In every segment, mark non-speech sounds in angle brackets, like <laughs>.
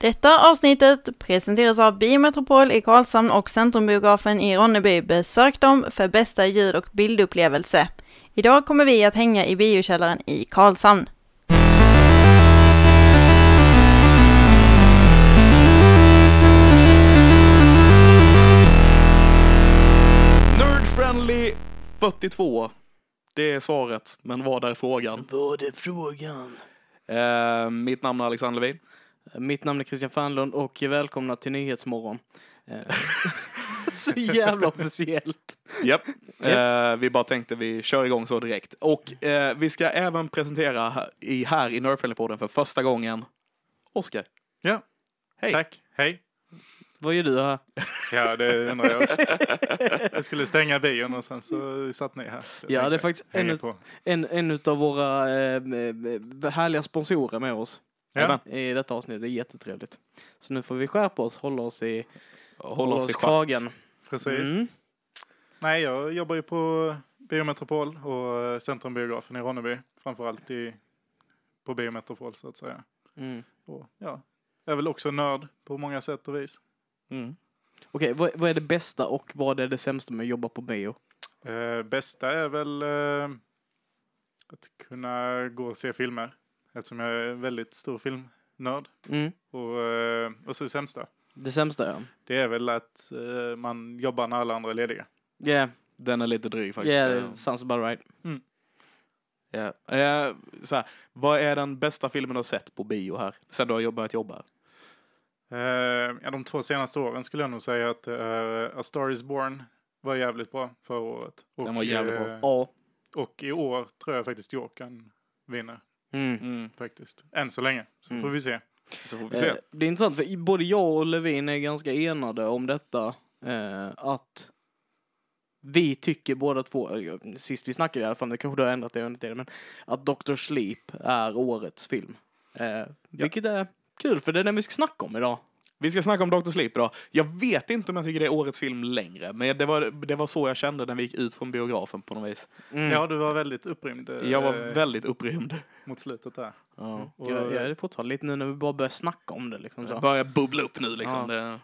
Detta avsnittet presenteras av Biometropol i Karlshamn och Centrumbiografen i Ronneby. Besök dem för bästa ljud och bildupplevelse. Idag kommer vi att hänga i biokällaren i Karlshamn. Nerdfriendly 42. Det är svaret, men vad är frågan? Vad är frågan? Eh, mitt namn är Alexander Levin. Mitt namn är Christian Fernlund och välkomna till Nyhetsmorgon. Eh, <laughs> <laughs> Så jävla officiellt. <laughs> Japp. Eh, vi bara tänkte vi kör igång så direkt. Och eh, vi ska även presentera här i, här i Nerdfriendly-podden för första gången Oskar. Ja, Hej. tack. Hej. Vad gör du här? Ja, det undrar jag också. Jag skulle stänga bion och sen så satt ni här. Ja, tänkte det är faktiskt en, på. en, en av våra eh, härliga sponsorer med oss Ja, i detta avsnitt. Det är jättetrevligt. Så nu får vi skärpa oss, hålla oss i, Håll oss i schack. kragen. precis. Mm. Nej, jag jobbar ju på Biometropol och Centrumbiografen i Ronneby. Framförallt i, på Biometropol så att säga. Mm. Och, ja, jag är väl också nörd på många sätt och vis. Mm. Okej, vad, vad är det bästa och vad är det sämsta med att jobba på bio? Eh, bästa är väl eh, att kunna gå och se filmer. Eftersom jag är väldigt stor filmnörd. Mm. Och, eh, och så det sämsta. Det sämsta ja. Det är väl att eh, man jobbar när alla andra är lediga. Yeah, Den är lite dryg faktiskt. yeah, Eh, sounds about right. ja. Eh, så här, vad är den bästa filmen du har sett på bio här? Sen du har börjat jobba? Eh, ja, de två senaste åren skulle jag nog säga att uh, A Star Is Born var jävligt bra förra året. Och, Den var jävligt bra. eh, Ja. och i år tror jag faktiskt Jokern vinner. Mm. Mm, faktiskt. Än så länge. Så Mm. får vi se. Så får vi se. Eh, det är intressant för både jag och Levin är ganska enade om detta. Eh, att vi tycker båda två, eh, sist vi snackade i alla fall, det kanske du har ändrat det under tiden, men att Dr. Sleep är årets film. Eh, vilket är kul för det är den vi ska snacka om idag. Vi ska snacka om Dr. Sleep idag. Jag vet inte om jag tycker det är årets film längre, men det var, det var så jag kände när vi gick ut från biografen på något vis. Mm. Ja, du var väldigt upprymd. eh, Jag var väldigt upprymd. Mot slutet där. Ja. Och, jag, jag är fortfarande lite nu när vi bara börjar snacka om det liksom. Det Så. börjar bubbla upp nu liksom. Ja. Det,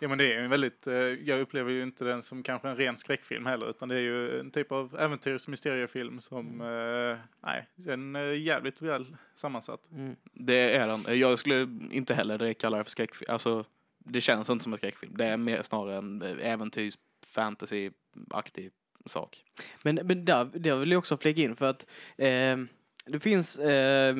Ja men det är ju en väldigt, eh, jag upplever ju inte den som kanske en ren skräckfilm heller utan det är ju en typ av äventyrs mysteriefilm som, Mm. eh, nej, den är jävligt väl sammansatt. Mm. det är den. Jag skulle inte heller kalla det för skräckfilm. Alltså, det känns inte som en skräckfilm. Det är mer snarare en äventyrs fantasy-aktig sak. Men, men där, där vill jag också flika in för att eh, det finns, eh,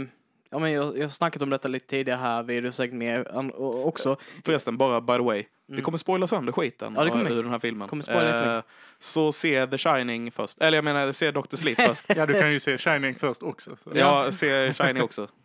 ja men jag, jag har snackat om detta lite tidigare här, vi är säkert med också. Förresten, bara by the way. Vi Mm. kommer spoila sönder skiten Ja, det kommer ur den här filmen. Kommer spoila. Eh, så se The Shining först. Eller jag menar, se Dr. Sleep först. <laughs> Ja du kan ju se Shining först också. Så. ja, se Shining också. <laughs>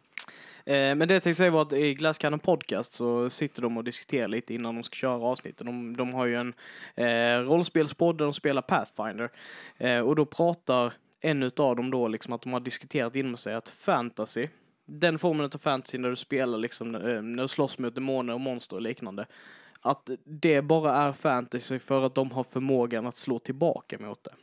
Eh, men det jag tänkte säga var att i Glass Cannon Podcast så sitter de och diskuterar lite innan de ska köra avsnitten. De, de har ju en eh, rollspelspodd där de spelar Pathfinder. Eh, och då pratar en utav dem då liksom att de har diskuterat inom sig att fantasy, den formen av fantasy när du spelar liksom, eh, när du slåss mot demoner och monster och liknande. Att det bara är fantasy för att de har förmågan att slå tillbaka mot det.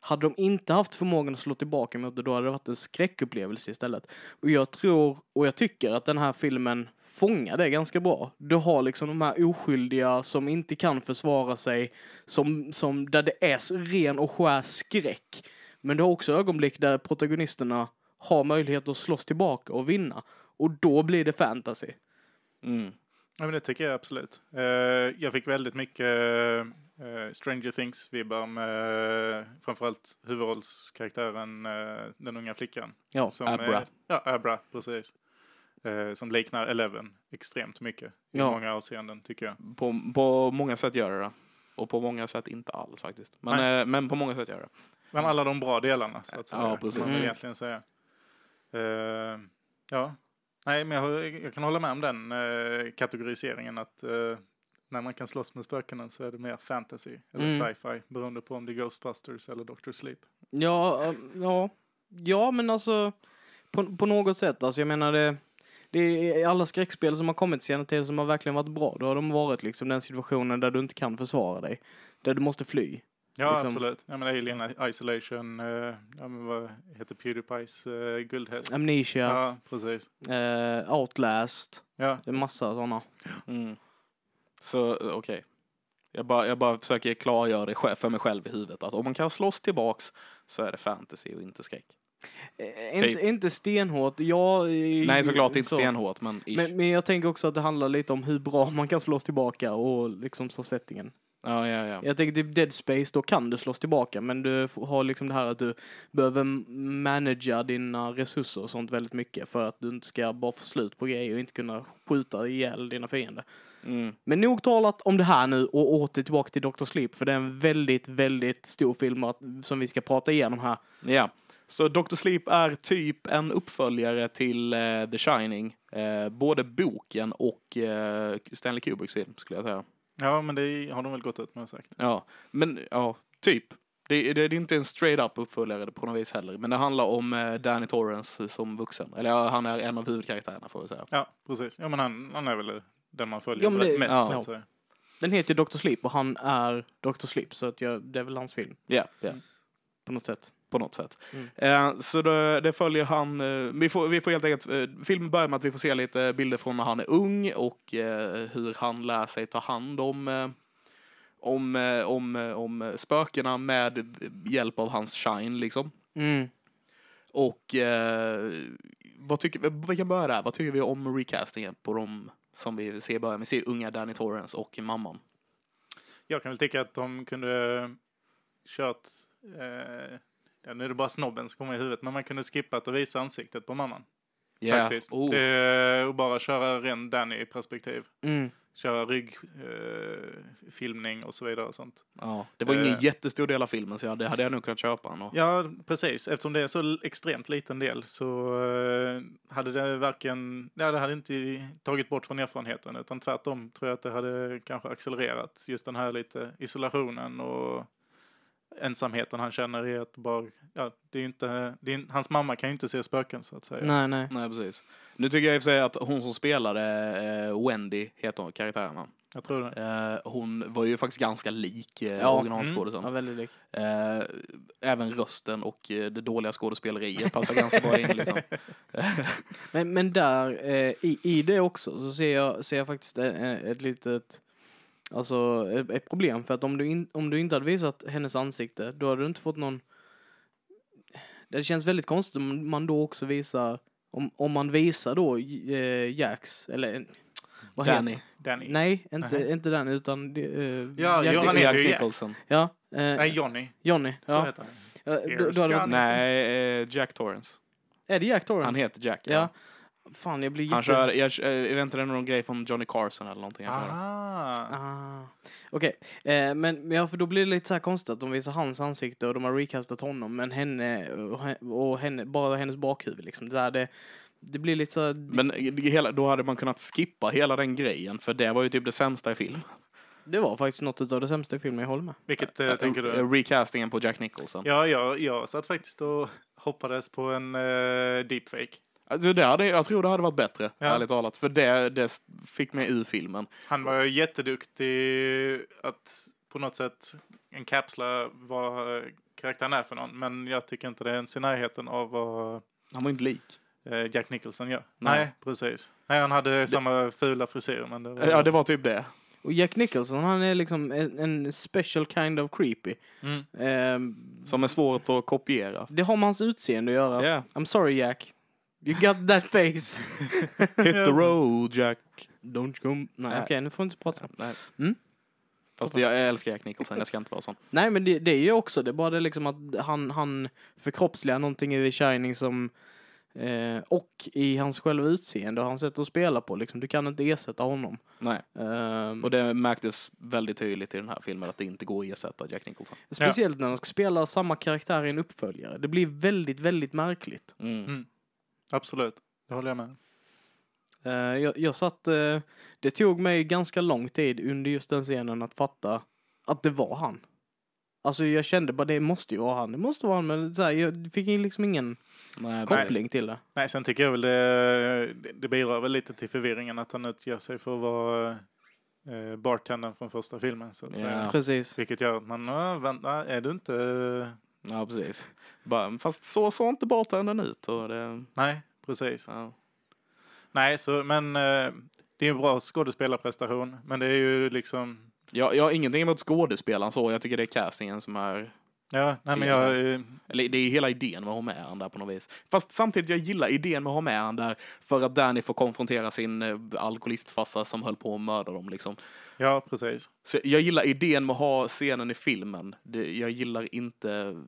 Hade de inte haft förmågan att slå tillbaka mot det, då hade det varit en skräckupplevelse istället. Och jag tror, och jag tycker att den här filmen fångar det ganska bra. Du har liksom de här oskyldiga som inte kan försvara sig, som, som där det är ren och skär skräck. Men du har också ögonblick där protagonisterna har möjlighet att slåss tillbaka och vinna. Och då blir det fantasy. Mm. Ja men det tycker jag absolut. Eh, jag fick väldigt mycket eh, Stranger Things-vibbar med framförallt huvudrollskaraktären, den unga flickan. Ja. Som, Abra. eh, ja, Abra, precis. Som liknar Eleven extremt mycket i Ja. många avseenden tycker jag. På, på många sätt gör det. Och på många sätt inte alls faktiskt. Men, men på många sätt gör det. Bland alla de bra delarna så att säga. Ja, precis. man Mm. egentligen säga. Ja, nej men jag, jag kan hålla med om den eh, kategoriseringen att eh, när man kan slåss med spökenen så är det mer fantasy eller Mm. sci-fi beroende på om det är Ghostbusters eller Dr. Sleep. Ja, eh, ja, ja men alltså på, på något sätt. Alltså jag menar det, det är alla skräckspel som har kommit senare till som har verkligen varit bra. Då har de varit liksom den situationen där du inte kan försvara dig. Där du måste fly. Ja, Liksom- absolut. Ja, men Alien Isolation, eh, ja, men vad heter Pewdiepies uh, guldhäst? Amnesia, Ja, precis. eh, Outlast, Ja, en massa sådana. Mm. Så okej. Jag, bara, jag bara försöker klargöra det själv- för mig själv i huvudet att om man kan slåss tillbaks så är det fantasy och inte skräck. Eh, Typ. inte, inte stenhårt. Jag, Nej, såklart inte så. stenhårt, men. Men, men jag tänker också att det handlar lite om hur bra man kan slåss tillbaka och liksom så settingen. Ja, ja, ja. Jag tänker typ Dead Space, då kan du slåss tillbaka men du har liksom det här att du behöver managera dina resurser och sånt väldigt mycket för att du inte ska bara få slut på grejer och inte kunna skjuta ihjäl dina fiender. Mm. Men nog talat om det här nu och åter tillbaka till Dr. Sleep för det är en väldigt, väldigt stor film som vi ska prata igenom här. Ja. Så Dr. Sleep är typ en uppföljare till eh, The Shining. Eh, både boken och eh, Stanley Kubricks film, skulle jag säga. Ja men det har de väl gått ut med och sagt. Ja, men ja, typ. Det, det, det är inte en straight up uppföljare på något vis heller. Men det handlar om eh, Danny Torrance som vuxen. Eller ja, han är en av huvudkaraktärerna får vi säga. Ja, precis. Ja, men han, han är väl den man följer Ja, men det- mest, ja. så att säga. Den heter ju Dr. Sleep och han är Dr. Sleep så att jag, det är väl hans film Ja, ja. på något sätt. På något sätt. Mm. Eh, så det, det följer han. Eh, vi, får, vi får helt enkelt. Eh, filmen börjar med att vi får se lite bilder från när han är ung och eh, hur han lär sig ta hand om eh, om, eh, om, om spökena med hjälp av hans shine liksom. Mm. Och vad tycker vi kan börja där. Vad tycker vi om recastingen på dem som vi ser i början? Vi ser unga Danny Torrance och mamman. Jag kan väl tycka att de kunde kört, eh, ja, nu är det bara snobben som kommer i huvudet, men man kunde skippat och visa ansiktet på mamman. Faktiskt. Oh. Det, och bara köra ren Danny-perspektiv. Mm. Köra ryggfilmning eh, och så vidare och sånt. Ja, det var ingen Eh. jättestor del av filmen så jag, det hade jag nog kunnat köpa. ändå. Ja, precis. Eftersom det är så l- extremt liten del så eh, hade det varken, ja, det hade inte tagit bort från erfarenheten utan tvärtom tror jag att det hade kanske accelererat just den här lite isolationen och ensamheten han känner i att bara, ja, det är inte, det är, hans mamma kan ju inte se spöken så att säga. Nej, nej. Nej, precis. Nu tycker jag i och för sig att hon som spelade eh, Wendy, heter hon, karaktären va? Jag tror det. Eh, hon var ju faktiskt ganska lik eh, Ja. originalskådisen. Ja, väldigt lik. Eh, även rösten och eh, det dåliga skådespeleriet passar ganska bra in liksom. <laughs> Men, men där, eh, i, i det också, så ser jag, ser jag faktiskt ett, ett litet, alltså ett, problem. För att om du, in, om du inte hade visat hennes ansikte, då hade du inte fått någon... Det känns väldigt konstigt om man då också visar, om, om man visar då eh, Jax, eller vad heter- Danny. Danny. Nej, inte, Nähä. inte den utan... Eh, Ja, Jack- jo, han Jack. Nicholson. Ja, eh, Nej, Johnny. Johnny. Så Ja. heter han. Ja, då, då Nej, eh, Jack Torrance. är det Jack Torrance? Han heter Jack. Ja. Ja. Fan, jag blir jätte... Han kör, jag, eh, jag vet inte, det är någon grej från Johnny Carson eller någonting. Ah. Ah. Okej, eh, men ja, för då blir det lite så här konstigt att de visar hans ansikte och de har recastat honom, men henne och, he- och henne, bara hennes bakhuvud liksom. Det, där, det, det blir lite så... Men det- hela, då hade man kunnat skippa hela den grejen, för det var ju typ det sämsta i film. Det var faktiskt något av det sämsta i filmen, jag håller med. Vilket eh, tänker du? Eh, Recastingen på Jack Nicholson. Ja, jag, jag satt faktiskt och hoppades på en uh, deepfake. Alltså det hade, jag tror det hade varit bättre, Ja. ärligt talat. För det, det fick mig ur filmen. Han var ju jätteduktig att på något sätt enkapsla vad eh, karaktären är för någon. Men jag tycker inte det är ens i närheten av vad Han var inte lik. eh, Jack Nicholson gör. Nej. Nej, precis. Nej, han hade samma fula frisyr. Men det var... Ja, det var typ det. Och Jack Nicholson, han är liksom en, en special kind of creepy. Mm. Ehm, Som är svårt att kopiera. det har med hans utseende att göra. Yeah. I'm sorry Jack. You got that face. <laughs> Hit the road, Jack. Don't come... Nej, okej, nu får vi inte prata. Nej. Mm. Fast jag älskar Jack Nicholson, jag ska inte vara sån. Nej men det, det är ju också det, bara det liksom att han, han förkroppsligar någonting i The Shining som eh, och i hans själva utseende och hans sätt att spela på liksom. Du kan inte ersätta honom. Nej. Ehm, Och det märktes väldigt tydligt i den här filmen att det inte går att ersätta Jack Nicholson. speciellt när de ska spela samma karaktär i en uppföljare. Det blir väldigt, väldigt märkligt. Mm. Mm. Absolut, det håller jag med. Eh, jag, jag satt, eh, det tog mig ganska lång tid under just den scenen att fatta att det var han. Alltså jag kände bara det måste ju vara han, det måste vara han men så här, jag fick liksom ingen Nej, koppling till det. Nej, sen tycker jag väl det, det bidrar väl lite till förvirringen att han utger sig för att vara eh, bartendern från första filmen. Så att Ja. säga. Precis. Vilket gör att man, "Ah, vänta, är du inte... Ja, precis. Bara, fast så såg inte bartendern ut. Och det, Nej, precis. ja. Nej, så, men eh, det är en bra skådespelarprestation. Men det är ju liksom... jag, jag har ingenting emot skådespelaren så. Jag tycker det är castingen som är... Ja, nej, men jag... eh, Eller det är hela idén med att ha med han där på något vis. Fast samtidigt, jag gillar idén med att ha med han där för att Danny får konfrontera sin eh, alkoholistfarsa som höll på att mörda dem liksom. Ja, precis. Så jag gillar idén med att ha scenen i filmen. Det, jag gillar inte...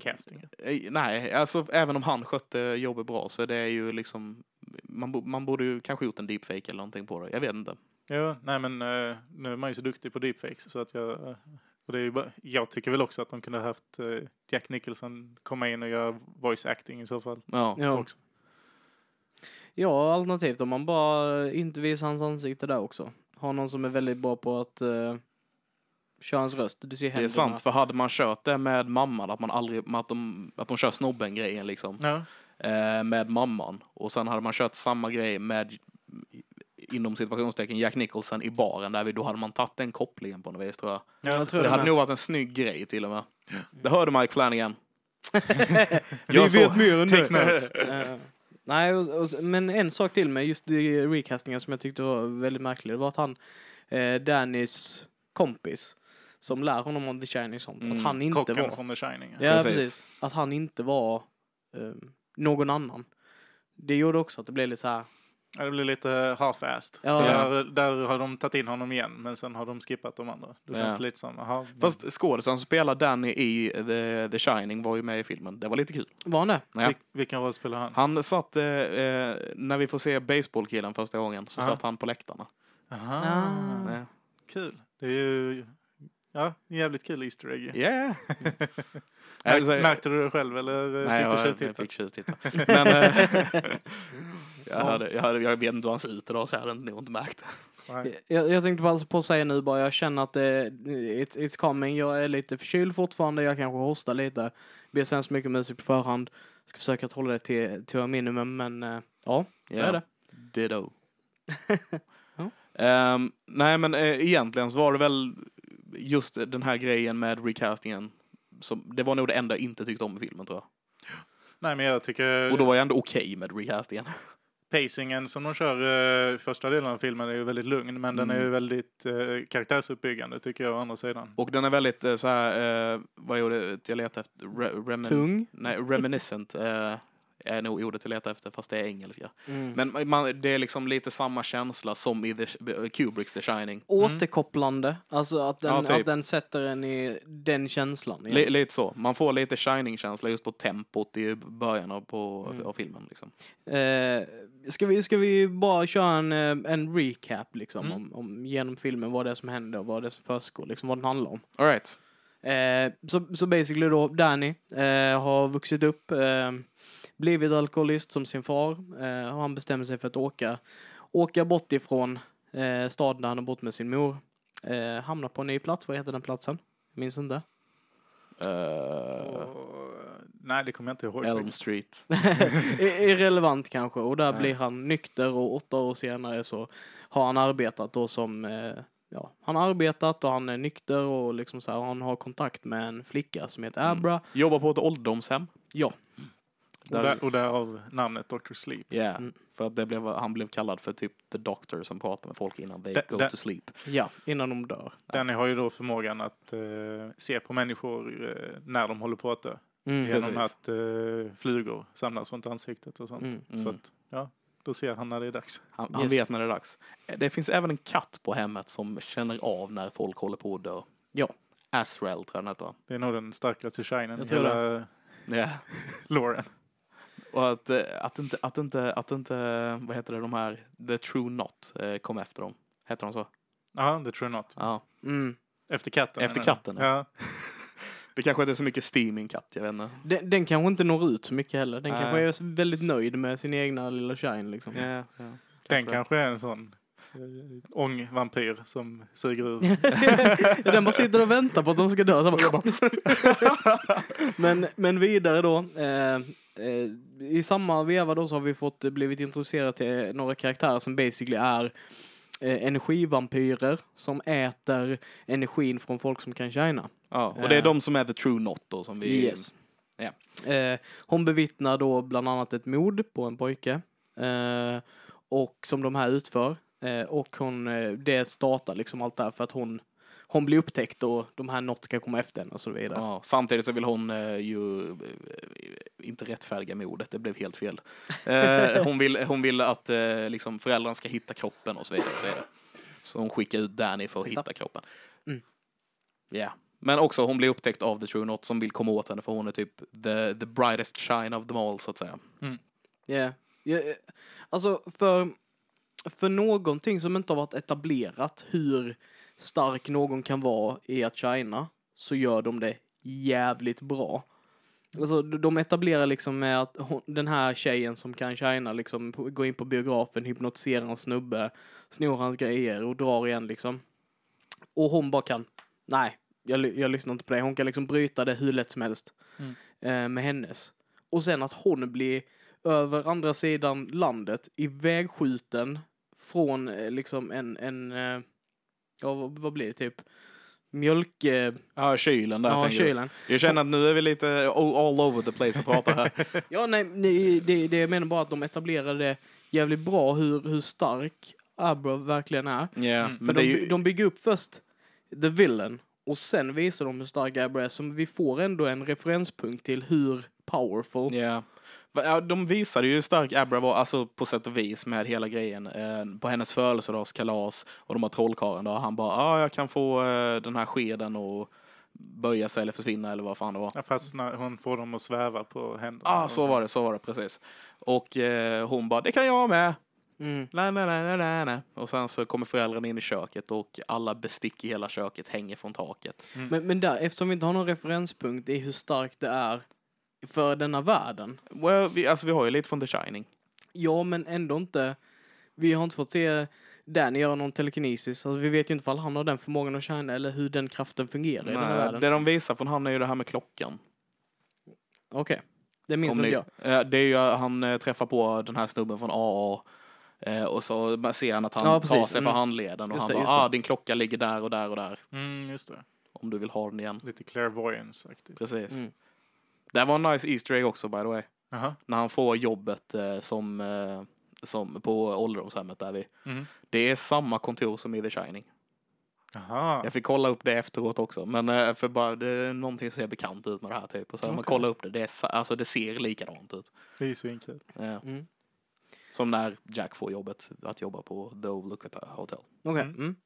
Castingen. Eh, Nej, alltså även om han skötte jobbet bra så det är ju liksom... Man, man borde ju kanske gjort en deepfake eller någonting på det. Jag vet inte. Ja, nej men nu är man ju så duktig på deepfakes så att jag... Och det är ju bara, jag tycker väl också att de kunde ha haft eh, Jack Nicholson komma in och göra voice acting i så fall. Ja. Ja. Också. ja, alternativt om man bara inte visar hans ansikte där också. Ha någon som är väldigt bra på att uh, köra hans röst. Du ser Det är sant, för hade man kört det med mamman, att man aldrig, att de, att de kör snobben-grejen liksom, Ja, eh, med mamman, och sen hade man kört samma grej med, inom situationstecken, Jack Nicholson i baren, där vi, då hade man tagit den kopplingen på något vis, tror jag. ja, Jag tror Det det hade med. nog varit en snygg grej till och med. Det hörde Mike Flanagan. <laughs> Vi så- vet mer än det. Eh, <laughs> nej, och, och, men en sak till med just recastingen som jag tyckte var väldigt märklig, det var att han, eh, Dannys kompis, som lär honom om The Shining sånt, Mm, att han inte Kocken var... från The Shining. Ja, Precis. precis. Att han inte var eh, någon annan. Det gjorde också att det blev lite så här. Ja, det blir lite half-assed. Ja. För Där, där har de tagit in honom igen, men sen har de skippat de andra. Då känns Ja. lite som, aha, Fast skådespelaren som spelar Danny i The, The Shining var ju med i filmen. Det var lite kul. Var han det? Ja. vil, vilken roll spelar han? Han satt, eh, eh, när vi får se baseballkillen första gången, så Aha. satt han på läktarna. Aha, Ah. Ja. kul. Det är ju, ja, en jävligt kul Easter egg. Yeah. <laughs> Märk, märkte du det själv eller Nej, fick du jag, jag fick tjuvtitta. Men <laughs> <laughs> jag, hade, jag, hade, jag vet inte hur han ser ut idag så jag hade nog inte märkt det. Jag, jag tänkte bara på att säga nu bara, jag känner att det, it's, it's coming. Jag är lite förkyld fortfarande, jag kanske hostar lite. Ber så hemskt mycket musik på förhand. Ska försöka att hålla det till, till minimum, men eh, ja, så är det. Ditto. <laughs> Ja. Ehm, nej, men eh, egentligen så var det väl just den här grejen med recastingen. Som, det var nog det enda jag inte tyckte om i filmen tror jag. Nej, men jag tycker Och då var jag ändå okej med recastingen. Pacingen som de kör i första delen av filmen är ju väldigt lugn, men den är Mm. ju väldigt eh, karaktärsuppbyggande tycker jag å andra sidan. Och den är väldigt eh, så här, eh, vad är det jag letar efter? Re, remin, Tung. Nej, reminiscent. Eh, är nog ordet jag letar efter, fast det är engelska. Mm. Men man, det är liksom lite samma känsla som i The, Kubricks The Shining. Återkopplande, alltså att den, Ja, typ. att den sätter en i den känslan. Li, lite så. Man får lite Shining-känsla just på tempot i början av, på, Mm. av filmen. Liksom. Eh, ska, vi, ska vi bara köra en, eh, en recap liksom Mm. om, om genom filmen, vad det är som händer och vad det är som försiggår, liksom vad den handlar om. All right. Eh, så, så basically då, Danny eh, har vuxit upp, eh, blivit alkoholist som sin far eh, och han bestämmer sig för att åka, åka bort ifrån eh, staden där han har bott med sin mor. Eh, hamnar på en ny plats, vad heter den platsen? Minns inte. Uh, Och, nej, det kommer jag inte ihåg. Elm. Street. <laughs> Irrelevant kanske och där Ja. blir han nykter och åtta år senare så har han arbetat då som eh, Ja, han har arbetat och han är nykter och liksom så här, han har kontakt med en flicka som heter Mm. Abra. Jobbar på ett ålderdomshem. Ja, Och, där, och därav namnet Dr. Sleep. Yeah. Mm. För att det blev, han blev kallad för typ the doctor som pratar med folk innan they Da- go da- to sleep. ja, innan de dör. Danny har ju då förmågan att eh, se på människor eh, när de håller på att dö. Mm. Genom Precis. att eh, flugor samlas runt ansiktet och sånt. Mm. Så Mm. att, ja, då ser han när det är dags. Han, han Yes. vet när det är dags. Det finns även en katt på hemmet som känner av när folk håller på att dö. Ja. Azrael tror jag den heter. Det är nog den starkaste shinen i hela Ja. Loren. <laughs> Och att, eh, att inte, att inte, att inte, vad heter det, de här, The True Not eh, kom efter dem. Heter de så? Ja, det tror jag not. Ja. Mm. Efter katten. Efter katten, ja. Ja. <laughs> Det kanske inte är så mycket steam i en katt, jag vet inte. Den, den kanske inte når ut så mycket heller. Den Nej. kanske är väldigt nöjd med sin egna lilla shine liksom. Ja, ja. Den kanske är en sån eh, ångvampyr som suger ur. <laughs> den bara sitter och väntar på att de ska dö. Så bara... <laughs> men, men vidare då. Eh, I samma veva då så har vi fått eh, blivit introducerade till några karaktärer som basically är eh, energivampyrer som äter energin från folk som kan shina. Ja, och det är Eh. de som är the true not då som vi... Yes. Eh, hon bevittnar då bland annat ett mord på en pojke. Eh, och som de här utför. Eh, och hon, eh, det startar liksom allt det här för att hon, hon blir upptäckt och de här not ska komma efter henne och så vidare. Ja, samtidigt så vill hon eh, ju eh, inte rättfärdiga mordet, det blev helt fel. Eh, <laughs> hon, vill, hon vill att eh, liksom föräldrarna ska hitta kroppen och så vidare. Och så, vidare. så hon skickar ut Danny för att Sitta. hitta kroppen. Mm. Ja. Men också hon blir upptäckt av The True Not som vill komma åt henne för hon är typ the, the brightest shine of them all så att säga. Yeah. Ja, eh, alltså för, för någonting som inte har varit etablerat hur stark någon kan vara i att shina så gör de det jävligt bra. Alltså de etablerar liksom med att hon, den här tjejen som kan shina liksom går in på biografen, hypnotiserar en snubbe, snor hans grejer och drar igen liksom. Och hon bara kan, nej, jag, jag lyssnar inte på det. Hon kan liksom bryta det hur lätt som helst Mm. eh, med hennes. Och sen att hon blir över andra sidan landet ivägskjuten från eh, liksom en, en eh, ja vad, blir det typ? Mjölk... Eh, Ja, kylen där ja, tänker du. kylen. Jag känner att nu är vi lite all over the place och pratar här. <laughs> Ja, nej, nej det, det jag menar bara att de etablerade jävligt bra hur, hur stark Abra verkligen är. Ja, Mm. För de, ju... de bygger upp först the villain och sen visar de hur stark Abra är. Så vi får ändå en referenspunkt till hur powerful. Ja. Ja, de visade ju hur stark Abra var, alltså på sätt och vis med hela grejen. Eh, på hennes födelsedagskalas och de har trollkarlen då. Han bara, ja ah, jag kan få eh, den här skeden och böja sig eller försvinna eller vad fan det var. Ja, fast när hon får dem att sväva på händerna. Ja, ah, så var det, så var det precis. Och eh, hon bara, det kan jag med. Mm. La, la, la, la, la. Och sen så kommer föräldrarna in i köket och alla bestick i hela köket hänger från taket. Men, men där, eftersom vi inte har någon referenspunkt i hur starkt det är för denna världen. Well, vi, alltså vi har ju lite från The Shining. Ja, men ändå inte. Vi har inte fått se Danny göra någon telekinesis. Alltså, vi vet ju inte ifall han har den förmågan att shine eller hur den kraften fungerar i den här Nej, världen. det de visar från han är ju det här med klockan. Okej. Det minns Om inte ni- jag. Eh, Det är ju han eh, träffar på den här snubben från AA. eh, Och så ser han att han Ja, tar sig för Mm. handleden och Just han det, bara, ah din klocka ligger där och där och där. Mm, just det. Om du vill ha den igen. Lite clairvoyance-aktigt. Precis. Mm. Det var en nice Easter egg också by the way. Jaha. När han får jobbet eh, som, eh, som på ålderdomshemmet där vi. Mm. Det är samma kontor som i The Shining. Jaha. Jag fick kolla upp det efteråt också. Men eh, för bara det är någonting som ser bekant ut med det här typ. Och så när man kollar upp det, det, är, sa- alltså, det ser likadant ut. Det är ju svinkul. Ja. Mm. Som när Jack får jobbet att jobba på The Overlook Hotel. Okej. Mm. Mm.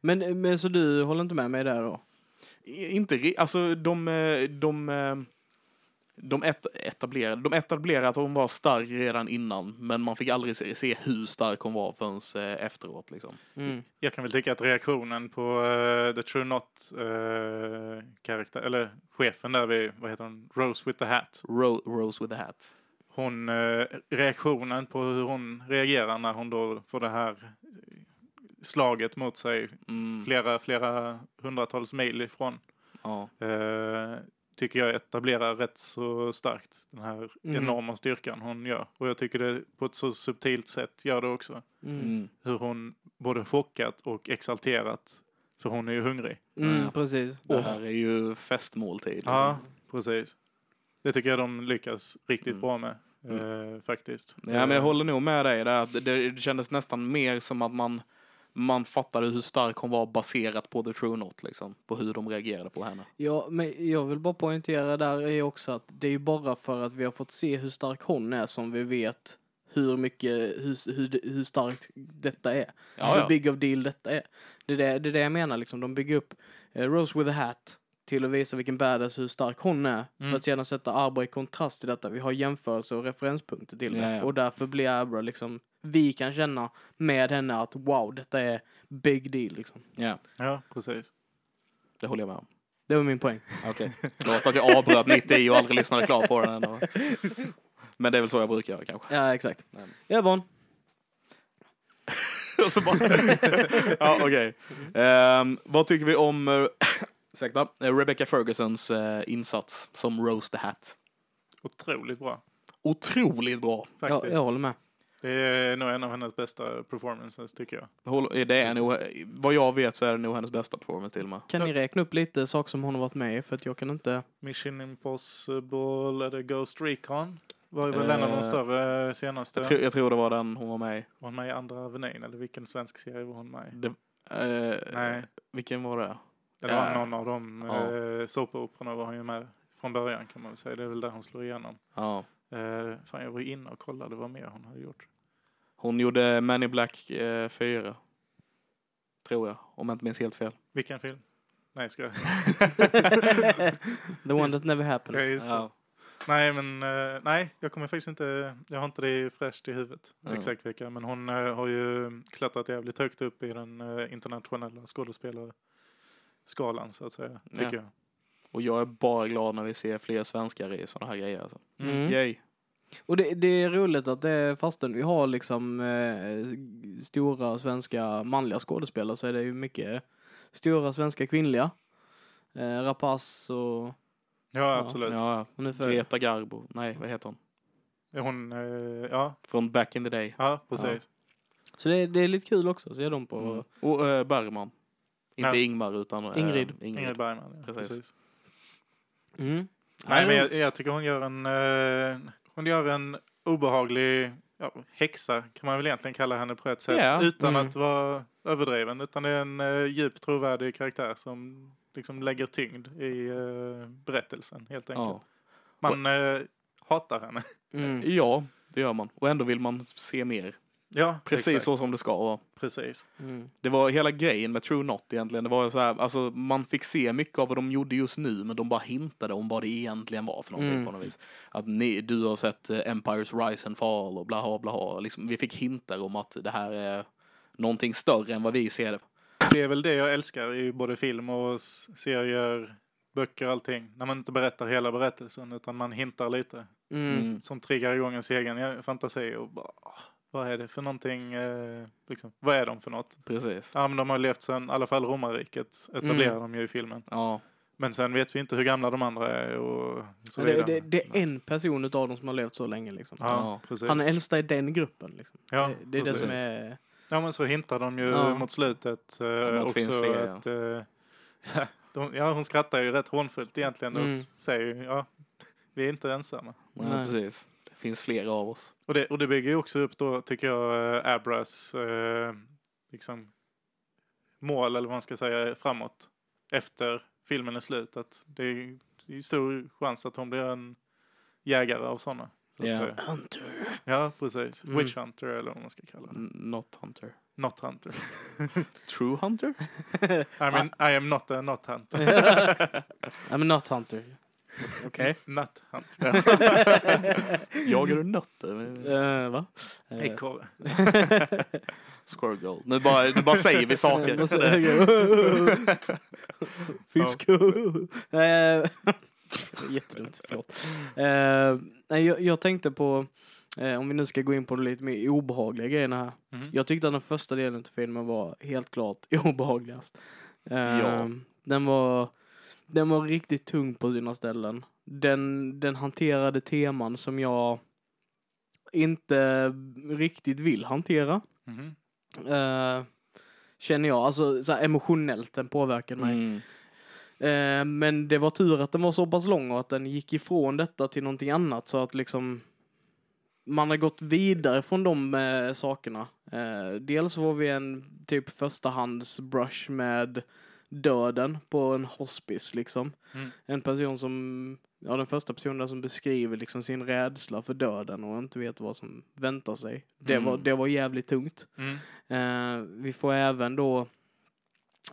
Men, men så du håller inte med mig där då? Inte alltså de, eh, de, eh, de et etablerade, de etablerade att hon var stark redan innan, men man fick aldrig se, se hur stark hon var förrän eh, efteråt liksom. Mm. Jag kan väl tycka att reaktionen på eh, The True Not uh, karaktär, eller chefen där vid, vad heter hon, Rose with the Hat. Ro Rose with the hat. Hon, eh, reaktionen på hur hon reagerar när hon då får det här slaget mot sig Mm, flera, flera hundratals mil ifrån. ja. Eh, tycker jag etablerar rätt så starkt den här Mm. enorma styrkan hon gör. Och jag tycker det på ett så subtilt sätt gör det också. Mm. Mm. Hur hon både chockat och exalterat. För hon är ju hungrig. Mm, Ja. precis. Det här är ju festmåltid. Liksom. Ja, precis. Det tycker jag de lyckas riktigt Mm. bra med. Eh, faktiskt. Ja, men jag håller nog med dig där. att Det, det kändes nästan mer som att man, man fattade hur stark hon var baserat på The True Not, liksom. På hur de reagerade på henne. Ja, men jag vill bara poängtera där är också att det är ju bara för att vi har fått se hur stark hon är som vi vet hur mycket, hur, hur, hur starkt detta är. Ja, hur ja. big of deal detta är. Det är det, det, är det jag menar liksom. De bygger upp eh, Rose with a hat till att visa vilken badass, hur stark hon är. Mm. För att sedan sätta Abra i kontrast till detta. Vi har jämförelser och referenspunkter till det. Ja, ja. Och därför blir Abra liksom, vi kan känna med henne att wow, detta är big deal liksom. Ja, Ja, precis. det håller jag med om. Det var min poäng. Okej. Förlåt att jag avbröt mitt i och aldrig lyssnade klart på den. ändå. Men det är väl så jag brukar göra kanske. Ja, exakt. <laughs> Och så bara... ja, okej. Ehm, vad tycker vi om uh, <coughs> ursäkta, eh, Rebecca Fergusons eh, insats som Rose the Hat? Otroligt bra. Otroligt bra. Ja, Faktiskt. jag håller med. Det är nog en av hennes bästa performances tycker jag. Håll- Det är nog, vad jag vet så är det nog hennes bästa performance till och med. Kan ni räkna upp lite saker som hon har varit med i? För att jag kan inte... Mission Impossible, eller Ghost Recon. Var ju väl en av de Eh, större senaste. Jag tror, jag tror det var den hon var med i. Var hon med i Andra Avenyn eller vilken svensk serie var hon med i? Det, eh, Nej. Vilken var det? Det var Ja. någon av de Ja. eh, såpoperorna var hon ju med från början kan man väl säga. Det är väl där hon slår igenom. Ja. Eh, fan, jag var inne och kollade vad mer hon hade gjort. Hon gjorde Man in Black eh, 4. Tror jag, om jag inte minns helt fel. Vilken film? Nej, ska jag? <laughs> The one that never ja, happened. just det. Ja. Nej, men eh, nej, jag kommer faktiskt inte, jag har inte det fräscht i huvudet. Ja. Exakt vilka, men hon eh, har ju klättrat jävligt högt upp i den eh, internationella skådespelarskalan så att säga, tycker Ja. jag. Och jag är bara glad när vi ser fler svenskar i sådana här grejer. Alltså. Mm. Yay. Och det, det är roligt att det, fastän vi har liksom eh, stora svenska manliga skådespelare så är det ju mycket stora svenska kvinnliga. Eh, Rapace och... Ja, absolut. Ja, och nu för, Greta Garbo. Nej, vad heter hon? Hon, eh, ja, Från Back in the Day. ja, precis. Så det, det är lite kul också att se dem på... Mm. Och eh, Bergman. Inte Ja. Ingmar utan eh, Ingrid. Ingrid. Ingrid Bergman, ja, Precis. precis. Mm. Nej, men jag, jag tycker hon gör en, eh, hon gör en obehaglig ja, häxa, kan man väl egentligen kalla henne på ett sätt. Ja. Utan Mm. att vara överdriven. Utan det är en uh, djupt trovärdig karaktär som liksom lägger tyngd i eh, berättelsen helt enkelt. Ja. Man eh, hatar henne. Mm. <laughs> ja, det gör man. Och ändå vill man se mer. Ja, Precis exakt. så som det ska vara. Precis. Mm. Det var hela grejen med True Not egentligen. Det var så här, alltså man fick se mycket av vad de gjorde just nu, men de bara hintade om vad det egentligen var för någonting Mm. på något vis. Att ni, du har sett eh, Empires Rise and Fall och bla bla bla. Liksom, vi fick hintar om att det här är någonting större än vad vi ser det. Det är väl det jag älskar i både film och serier, böcker, allting. När man inte berättar hela berättelsen utan man hintar lite. Mm. Mm. som triggar igång ens egen eh, fantasi och bara, "Ah, vad är det för någonting, eh, liksom, vad är de för något? Precis. Ja men de har levt sedan, i alla fall romarriket etablerar Mm. de ju i filmen. Ja, Men sen vet vi inte hur gamla de andra är och så det, vidare. det, det är en person utav dem som har levt så länge liksom. Ja, Ja. precis. Han är äldsta i den gruppen liksom. Ja, det, det är det precis. som är... Ja men så hintar de ju Ja. mot slutet eh, det finns också fler, att, eh, <laughs> de, ja hon skrattar ju rätt hånfullt egentligen och Mm. s- säger ju, ja, vi är inte ensamma. ja Nej. precis. Finns flera av oss. Och det, och det bygger ju också upp då, tycker jag, eh, Abras eh, liksom, mål, eller vad man ska säga, framåt. Efter filmen är slut. Att det är, det är stor chans att hon blir en jägare av sådana. Så säga. Hunter. ja, precis. Mm. Witch Hunter eller vad man ska kalla det. Not Hunter. Not Hunter. <laughs> True Hunter? <laughs> I mean, I am not a not hunter. <laughs> Ja men not Hunter. Okej. Not hunter. <laughs> Jagar du nötter? Eh, va? Eh, Ekorre. <laughs> Squirrel. Nu bara, nu bara säger vi saker. Fisk. <laughs> Nej, Jättedumt, förlåt. Eh, nej, jag, jag tänkte på, eh, om vi nu ska gå in på de lite mer obehagliga grejerna här. Mhm. Jag tyckte att den första delen av filmen var helt klart obehagligast. Eh, Ja. Den var, den var riktigt tung på sina ställen. Den, den hanterade teman som jag inte riktigt vill hantera. Mhm. Eh, känner jag, alltså så emotionellt den påverkade mig. Mm. Eh, men det var tur att den var så pass lång och att den gick ifrån detta till någonting annat så att liksom man har gått vidare från de eh, sakerna. Dels var vi en typ förstahands brush med döden på en hospice liksom. Mm. En person som, ja den första personen som beskriver liksom sin rädsla för döden och inte vet vad som väntar sig. Det, Mm. var, det var jävligt tungt. Mm. Eh, vi får även då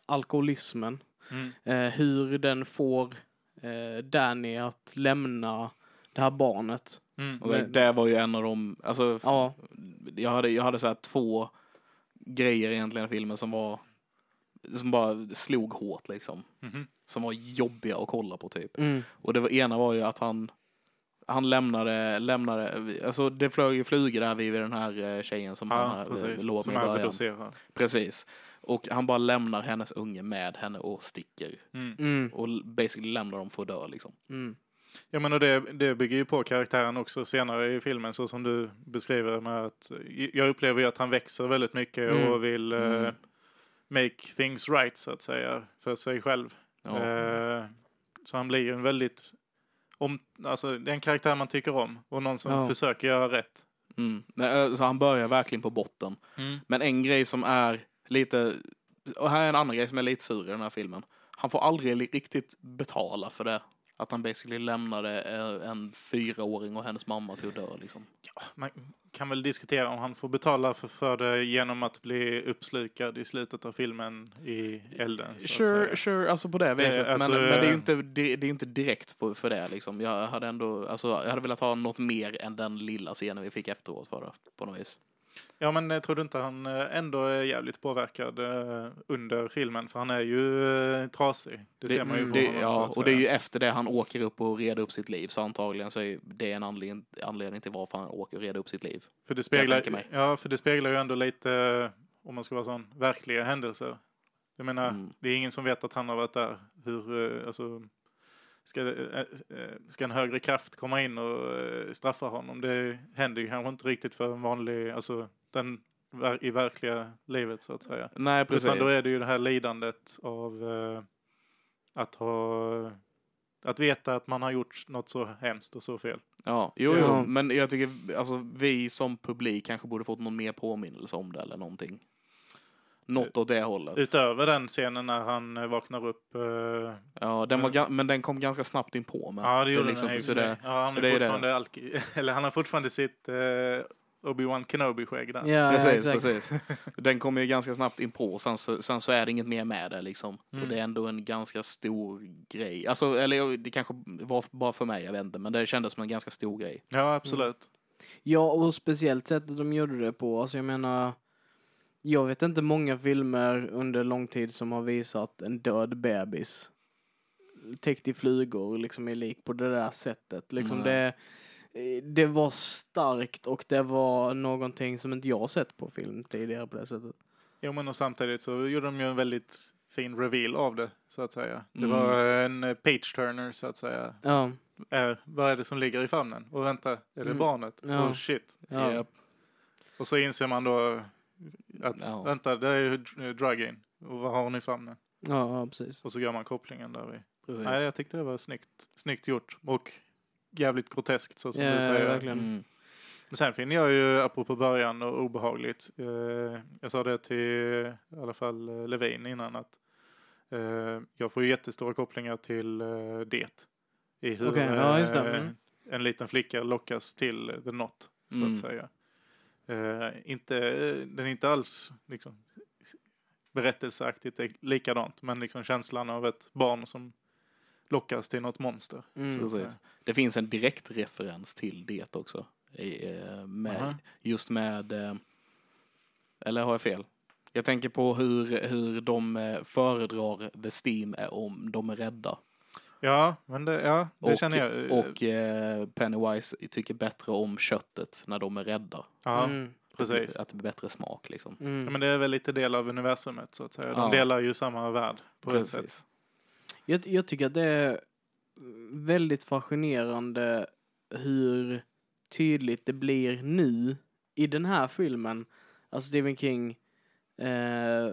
alkoholismen. Mm. Eh, hur den får eh, Danny att lämna det här barnet. Mm. Och det, det var ju en av de, alltså Ja, jag hade, jag hade så här två grejer egentligen i filmen som var, som bara slog hårt liksom. Mhm. Som var jobbiga att kolla på typ. mm, Och det var, ena var ju att han, han lämnade, lämnade, alltså det flög ju flugor där vid den här eh, tjejen som Ja, han precis. låg med i början. Precis. Och han bara lämnar hennes unge med henne och sticker. Mm. mm, Och basically lämnar dem för att dö liksom. mm. Ja men och det, det bygger ju på karaktären också senare i filmen så som du beskriver med att jag upplever ju att han växer väldigt mycket Mm. och vill eh, Mm. Make things right så att säga för sig själv. Ja. Eh, så han blir ju en väldigt om, alltså det är en karaktär man tycker om och någon som Ja. försöker göra rätt. Mm. Eh, Så han börjar verkligen på botten. Men en grej som är lite, och här är en annan grej som är lite sur i den här filmen. Han får aldrig riktigt betala för det. Att han basically lämnade eh, en fyraåring och hennes mamma till att dö liksom. Man kan väl diskutera om han får betala för, för det genom att bli uppslukad i slutet av filmen i elden. Sure, sure, alltså på det viset. alltså, men, men det är ju eh, inte, det, det är inte direkt för, för det liksom. Jag hade ändå, alltså jag hade velat ha något mer än den lilla scenen vi fick efteråt för det, på något vis. Ja men jag tror du inte han eh, ändå är jävligt påverkad eh, under filmen? För han är ju eh, trasig. Det, ser man ju på det, honom. Ja, och det är ju efter det han åker upp och reder upp sitt liv. Så antagligen så är det en anledning, anledning till varför han åker och reder upp sitt liv. För det speglar, ja, för det speglar ju ändå lite, eh, om man ska vara sån, verkliga händelser. Jag menar, Mm. det är ingen som vet att han har varit där. Hur, eh, alltså, ska, det- eh, eh, ska en högre kraft komma in och eh, straffa honom? Det händer ju kanske inte riktigt för en vanlig, alltså den i verkliga livet så att säga. Nej, precis. Utan då är det ju det här lidandet av eh, att ha att veta att man har gjort något så hemskt och så fel. Ja, jo, jo, Ja. men jag tycker alltså vi som publik kanske borde fått någon mer påminnelse om det eller någonting. Något åt det hållet. Utöver den scenen när han eh, vaknar upp. eh, Ja, den var, ga- men den kom ganska snabbt in på med. ja, det gjorde liksom, den så det, Ja, han så är det är det. fortfarande alki, <laughs> eller han har fortfarande sitt eh, Obi-Wan Kenobi-skägg där. Ja, Precis, exakt. precis. <laughs> Den kommer ju ganska snabbt in på, sen så, sen så är det inget mer med det liksom. Mm. Och det är ändå en ganska stor grej. Alltså, eller det kanske var bara för mig, jag vet inte, men det kändes som en ganska stor grej. Ja, absolut. Ja, och speciellt sättet de gjorde det på. Alltså jag menar, jag vet inte många filmer under lång tid som har visat en död bebis täckt i flugor liksom är lik på det där sättet. Liksom det, det var starkt och det var någonting som inte jag sett på film tidigare på det sättet. Jo, men och samtidigt så gjorde de ju en väldigt fin reveal av det, så att säga. Det Mm. var en eh, page-turner, så att säga. Ja, Eh, vad är det som ligger i famnen? Och vänta, är det Mm. barnet? Ja. Oh shit. ja. Japp. Och så inser man då att, Ja. vänta, det är ju dr- drug-in. Och vad har hon i famnen? Ja, ja, precis. Och så gör man kopplingen där i. Precis. Nej, jag tyckte det var snyggt, snyggt gjort. Och jävligt groteskt, så som Ja, du säger. verkligen. Mm. Men sen finner jag ju, apropå början och obehagligt, eh, jag sa det till i alla fall eh, Levin innan att eh, jag får ju jättestora kopplingar till eh, det. I hur Okej, ja, just det. eh, Mm. en liten flicka lockas till the not, så Mm. att säga. Eh, inte, den är inte alls liksom, berättelseaktigt likadant, men liksom känslan av ett barn som lockas till något monster. Mm. Precis. Det finns en direkt referens till det också. Eh, med, just med, eh, eller har jag fel? Jag tänker på hur, hur de eh, föredrar The Steam är om de är rädda. Ja, men det, ja, det Och, känner jag. och eh, Pennywise tycker bättre om köttet när de är rädda. ja, Mm. precis. Att det blir bättre smak liksom. Mm. Ja, men det är väl lite del av universumet så att säga. De Ja. delar ju samma värld på ett sätt. Jag, jag tycker att det är väldigt fascinerande hur tydligt det blir nu i den här filmen. Alltså Stephen King eh,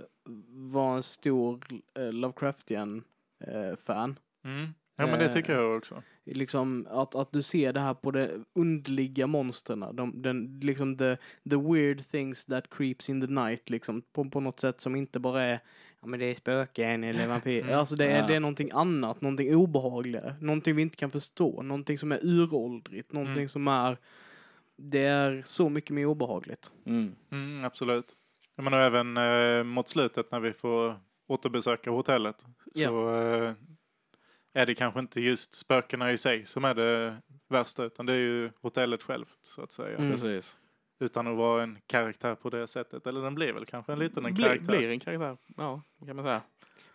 var en stor eh, Lovecraftian eh, fan. Mm. Ja men det tycker Eh, jag också. Liksom att, att du ser det här på de underliga monstren. De, den, liksom the, the weird things that creeps in the night liksom. På, på något sätt som inte bara är Ja men det är spöken eller <laughs> vampyr. Mm. Alltså det är, Ja. det är någonting annat, någonting obehagligare. Någonting vi inte kan förstå. Någonting som är uråldrigt. Någonting Mm. som är Det är så mycket mer obehagligt. Mm. Mm, absolut. Ja, men och även eh, mot slutet när vi får återbesöka hotellet så eh, är det kanske inte just spökena i sig som är det värsta utan det är ju hotellet självt så att säga. Mm. Precis. Utan att vara en karaktär på det sättet. Eller den blir väl kanske en liten en Blir, karaktär. blir en karaktär, ja, kan man säga.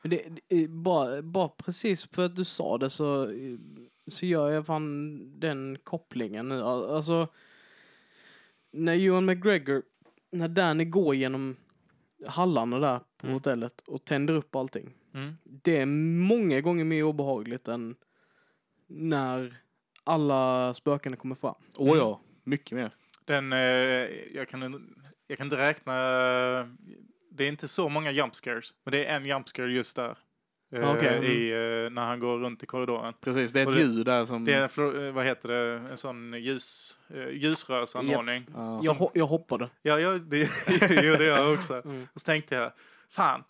Men det, det, bara, bara precis för att du sa det så, så gör jag fan den kopplingen nu. Alltså, när Johan McGregor, när Danny går genom hallarna där på Mm. hotellet och tänder upp allting. Mm. Det är många gånger mer obehagligt än när alla spöken kommer fram. Åh ja, mycket mer. Den, eh, jag, kan, jag kan inte räkna, det är inte så många jump scares, men det är en jump scare just där. Eh, mm. i, eh, när han går runt i korridoren. Precis, det är ett ljud där som... Det är, vad heter det, en sån ljus, ljusrörsanordning. Ja, Jag, ho- jag hoppade. Ja, ja det <laughs> gjorde jag också. Mm. Och så tänkte jag, fan,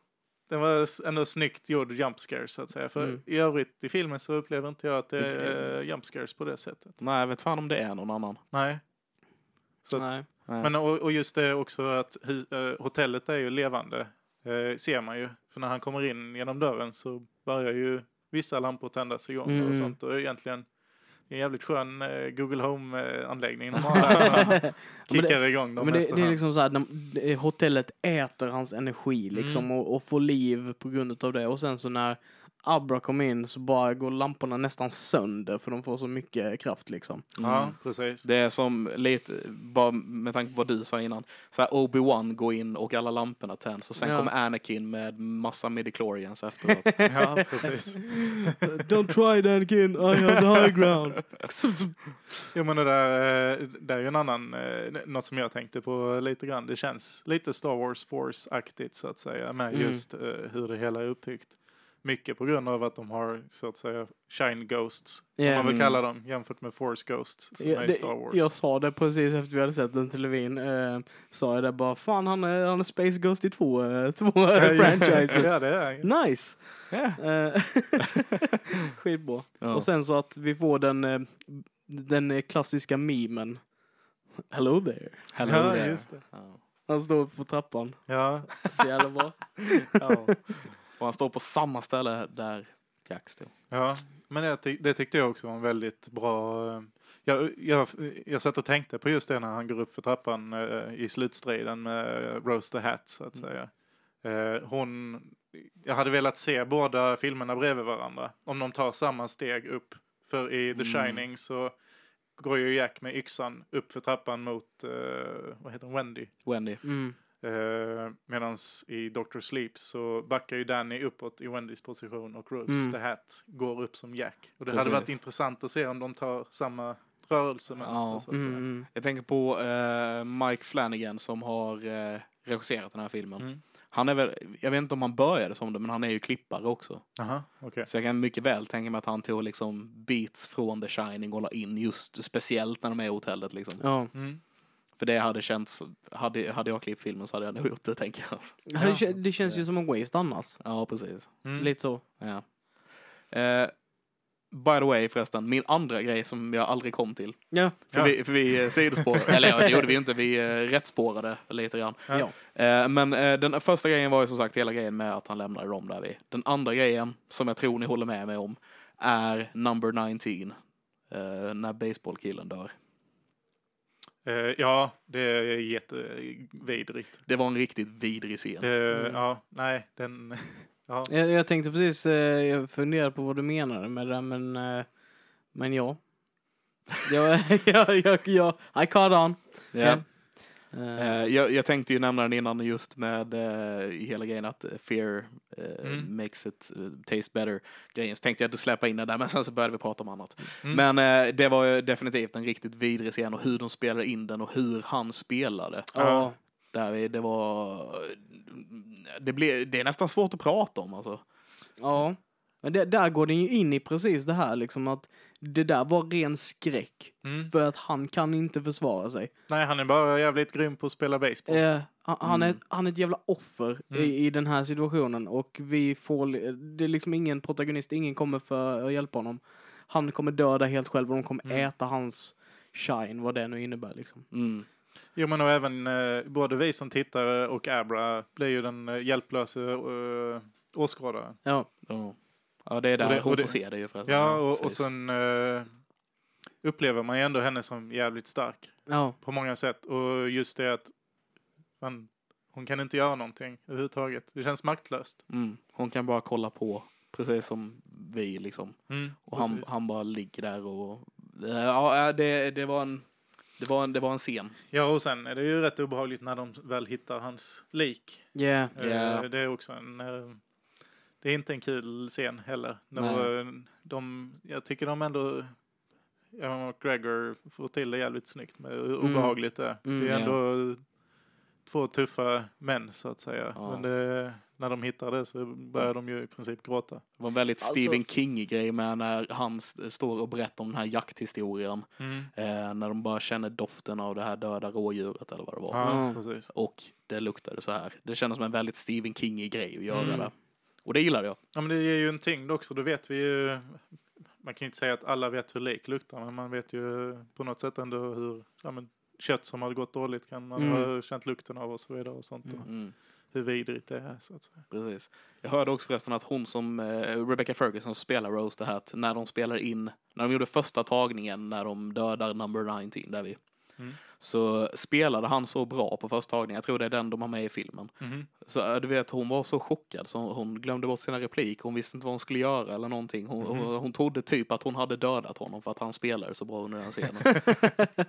det var ändå snyggt gjord jump scares så att säga. För Mm. i övrigt i filmen så upplever inte jag att det är eh, jump scares på det sättet. Nej, jag vet fan om det är någon annan. Nej. Så, Nej. Nej. men och, och just det också att hu- eh, hotellet är ju levande. Eh, ser man ju. För när han kommer in genom dörren så börjar ju vissa lampor tändas igång Mm. och sånt. Och egentligen det är en jävligt skön eh, Google Home-anläggning <laughs> de har kickar igång dem Men det, det är liksom så här, de, hotellet äter hans energi liksom Mm. och, och får liv på grund av det. Och sen så när Abra kom in så bara går lamporna nästan sönder för de får så mycket kraft liksom. Ja, Mm. precis. Det är som lite, bara med tanke på vad du sa innan, så här Obi-Wan går in och alla lamporna tänds och sen Ja. kommer Anakin med massa midichlorians efteråt. <laughs> Ja, precis. <laughs> Don't try that kid, I have the high ground. <laughs> Jo men det där, eh, det är ju en annan, eh, något som jag tänkte på lite grann. Det känns lite Star Wars Force-aktigt så att säga med Mm. just eh, hur det hela är uppbyggt. Mycket på grund av att de har så att säga Shine Ghosts, om man vill Mm. kalla dem, jämfört med Force Ghosts som Ja, är i det, Star Wars. jag sa det precis efter vi hade sett den till Levin. Eh, sa jag det bara, fan han är, han är Space Ghost i två, eh, två franchises. ja, det är. Nice! Eh, <laughs> Skitbra. Ja. Och sen så att vi får den, eh, den klassiska memen. Hello there. Hello Ja, there. just det. Ja. Han står på trappan. Ja, Så jävla bra. <laughs> Ja. Och han står på samma ställe där Jack stod. ja. men det, ty- det tyckte jag också var en väldigt bra... eh, Jag, jag, jag satt och tänkte på just det när han går upp för trappan eh, i slutstriden med Rose the Hat så att säga. Eh, hon, jag hade velat se båda filmerna bredvid varandra. Om de tar samma steg upp. För i The Mm. Shining så går ju Jack med yxan upp för trappan mot, eh, vad heter hon, Wendy. Wendy. Mm. Uh, Medan i Doctor Sleep så backar ju Danny uppåt i Wendys position och Rose Mm. the Hat går upp som Jack. Och det Precis. hade varit intressant att se om de tar samma rörelsemönster Ja. så att säga. Mm. Jag tänker på eh, Mike Flanagan som har eh, regisserat den här filmen. Mm. Han är väl, jag vet inte om han började som det, men han är ju klippare också. Aha, okej. Så jag kan mycket väl tänka mig att han tog liksom beats från The Shining och la in just speciellt när de är i hotellet liksom. Ja. Mm. För det hade känts, hade, hade jag klippt filmen så hade jag nog gjort det tänker jag. Ja, Det, det känns ju som en waste annars. Ja, precis. Mm. Lite så. Ja. Eh, by the way förresten, min andra grej som jag aldrig kom till. Ja. För Ja. vi, för vi eh, sidospårade, <laughs> eller ja, det gjorde vi inte, vi eh, rättspårade lite grann. Ja. Eh, men eh, den första grejen var ju som sagt hela grejen med att han lämnade dem där vi. Den andra grejen, som jag tror ni håller med mig om, är number 19. Eh, när baseballkillen dör. Eh, ja, det är jättevidrigt. Det var en riktigt vidrig scen. Det, Mm. Ja, nej, den... <laughs> Ja. Jag, jag tänkte precis, eh, jag funderade på vad du menade med det, men, eh, men ja. <laughs> Jag, jag, jag, jag, I caught on. Ja. Eh, jag, jag tänkte ju nämna den innan just med i hela grejen att fear eh, Mm. makes it taste better grejen. Så tänkte jag släppa in den där <laughs> men sen så började vi prata om annat. Mm. Men det var ju definitivt en riktigt vidrig scen och hur de spelade in den och hur han spelade. ja. Där det var... Det, blev, det är nästan svårt att prata om alltså. Ja. Men det, där går den ju in i precis det här liksom att det där var ren skräck. Mm. För att han kan inte försvara sig. Nej, han är bara jävligt grym på att spela baseball. Eh, han, han, är, Mm. han är ett jävla offer Mm. i, i den här situationen och vi får, det är liksom ingen protagonist, ingen kommer för att hjälpa honom. Han kommer döda helt själv och de kommer Mm. äta hans shine, vad det nu innebär liksom. Mm. Jo, men och även eh, både vi som tittare och Abra blir ju den eh, hjälplösa eh, åskådaren. Ja. Ja. Ja, det är där Och det- hon och det- får se det ju förresten. Ja, och, och sen eh, upplever man ju ändå henne som jävligt stark Ja. på många sätt. Och just det att man, hon kan inte göra någonting överhuvudtaget. Det känns maktlöst. Mm. Hon kan bara kolla på, precis som vi liksom. Mm, Och han, precis. han bara ligger där och... Ja, det, det var en... Det var, en, det var en scen. Ja, och sen är det ju rätt obehagligt när de väl hittar hans lik. Yeah. Eh, Ja. Det är också en... Det är inte en kul scen heller. Nej. De, de, jag tycker de ändå Evan McGregor får till det jävligt snyggt med hur Mm. obehagligt det är. Mm, det är ja. ändå två tuffa män så att säga. Ja. Men det, när de hittar det så börjar de ju i princip gråta. Det var en väldigt Alltså- Stephen King-grej med när han står och berättar om den här jakthistorien. Mm. Eh, när de bara känner doften av det här döda rådjuret eller vad det var. Ja, Mm. precis. Och det luktade så här. Det kändes som en väldigt Stephen King-grej att göra Mm. det. Och det gillade jag. Ja, men det ger ju en tyngd också. Då vet vi ju... Man kan ju inte säga att alla vet hur lik luktar, men man vet ju på något sätt ändå hur ja, men, kött som har gått dåligt kan man Mm. ha känt lukten av och så vidare och sånt. Och Mm. hur vidrigt det är så att säga. Precis. Jag hörde också förresten att hon som, eh, Rebecca Ferguson spelar Rose the Hat, när de spelar in, när de gjorde första tagningen när de dödar number 19 där vi, Mm. så spelade han så bra på första tagningen, jag tror det är den de har med i filmen. Mhm. Så eh, du vet, hon var så chockad så hon glömde bort sina repliker, hon visste inte vad hon skulle göra eller någonting. Hon, Mhm. hon, hon trodde typ att hon hade dödat honom för att han spelade så bra under den scenen. <laughs>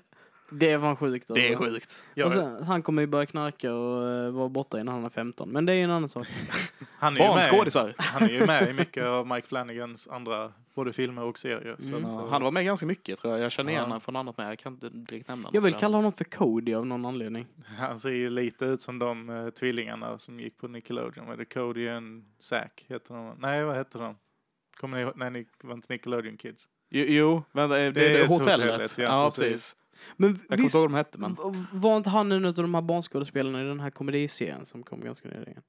Det är fan sjukt. Alltså. det är sjukt. Ja, Och sen, han kommer ju börja knarka och uh, vara borta innan han är 15. Men det är ju en annan sak. <laughs> han, är ju med, Barnskådisar. han är ju med i mycket av Mike Flanagans andra, både filmer och serier. Så Mm. att, eh, han var med ganska mycket tror jag. Jag känner igen Ja. honom från annat med. Jag kan inte direkt nämna Jag något, vill kalla honom för Cody av någon anledning. han ser ju lite ut som de uh, tvillingarna som gick på Nickelodeon. Var det Cody och Zack heter de? Nej, vad heter de? Kommer ni ihåg? Nej, ni var inte Nickelodeon Kids. Jo, jo vänta, det, det är är hotellet. hotellet, ja, ja, precis. precis. Men Jag kommer inte ihåg vad de hette, men... var inte han en av de här barnskådespelarna i den här komediserien som kom ganska nyligen?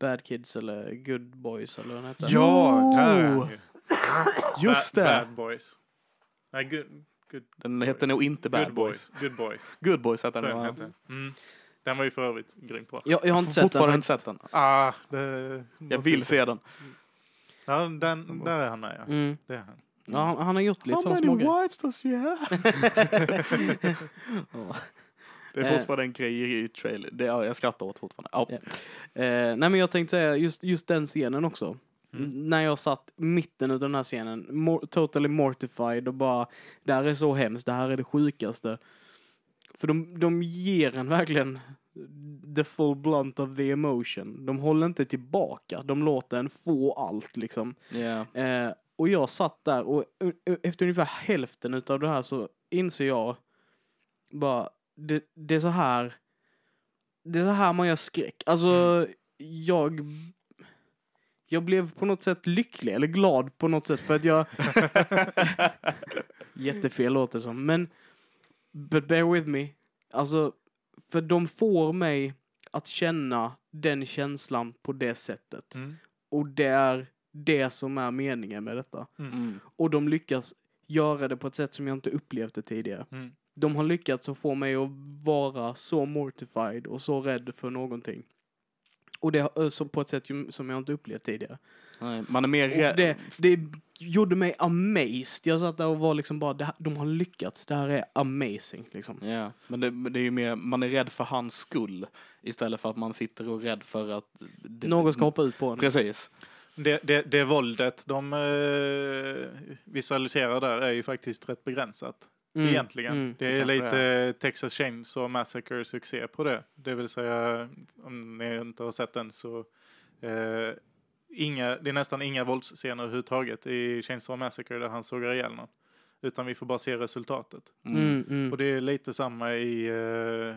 Bad Kids eller Good Boys eller vad den heter? Ja, där är Jo! han ju. Just det! Bad Boys. Nej, good, good, Den hette nog inte Bad good Boys. boys. Good Boys. Good Boys hette den. den hette. Mm. Den var ju för övrigt grymt bra. Jag, jag har inte sett den. Fortfarande inte sett den. Ah, det Jag vill se den. Ja, den, där är han med ja. Mm. Det är han. Ja, han, han har gjort lite How sådana many små wives does you have? <laughs> Ja. Det är fortfarande en grej i- i trailer. Det, ja, jag skrattar åt fortfarande. Ja. Ja. Eh, nej men jag tänkte säga just, just den scenen också. Mm. När jag satt i mitten av den här scenen, mor- totally mortified och bara, det här är så hemskt, det här är det sjukaste. För de, de ger en verkligen the full blunt of the emotion. De håller inte tillbaka, de låter en få allt liksom. Eh, och jag satt där och efter ungefär hälften utav det här så inser jag bara, det, det är så här, det är så här man gör skräck. Alltså, jag, jag blev på något sätt lycklig eller glad på något sätt för att jag, <laughs> jättefel låter det som, men but bear with me. Alltså, för de får mig att känna den känslan på det sättet. Mm. Och det är det som är meningen med detta. Mm. Och de lyckas göra det på ett sätt som jag inte upplevt det tidigare. Mm. De har lyckats att få mig att vara så mortified och så rädd för någonting. Och det har- så på ett sätt som jag inte upplevt tidigare. Nej, Man är mer rädd. det, det gjorde mig amazed. Jag satt där och var liksom bara, här, de har lyckats. Det här är amazing liksom. Ja, men det, det är ju mer, man är rädd för hans skull istället för att man sitter och är rädd för att... Det, Någon ska hoppa ut på en. Precis. Det, det, det våldet de eh, visualiserar där är ju faktiskt rätt begränsat. Mm, Egentligen. mm, det är lite Texas Chainsaw Massacre succé på det. Det vill säga, om ni inte har sett den så eh, inga, det är nästan inga våldsscener överhuvudtaget i Chainsaw Massacre där han sågar ihjäl någon. Utan vi får bara se resultatet. Mm. Mm, mm. Och det är lite samma i eh,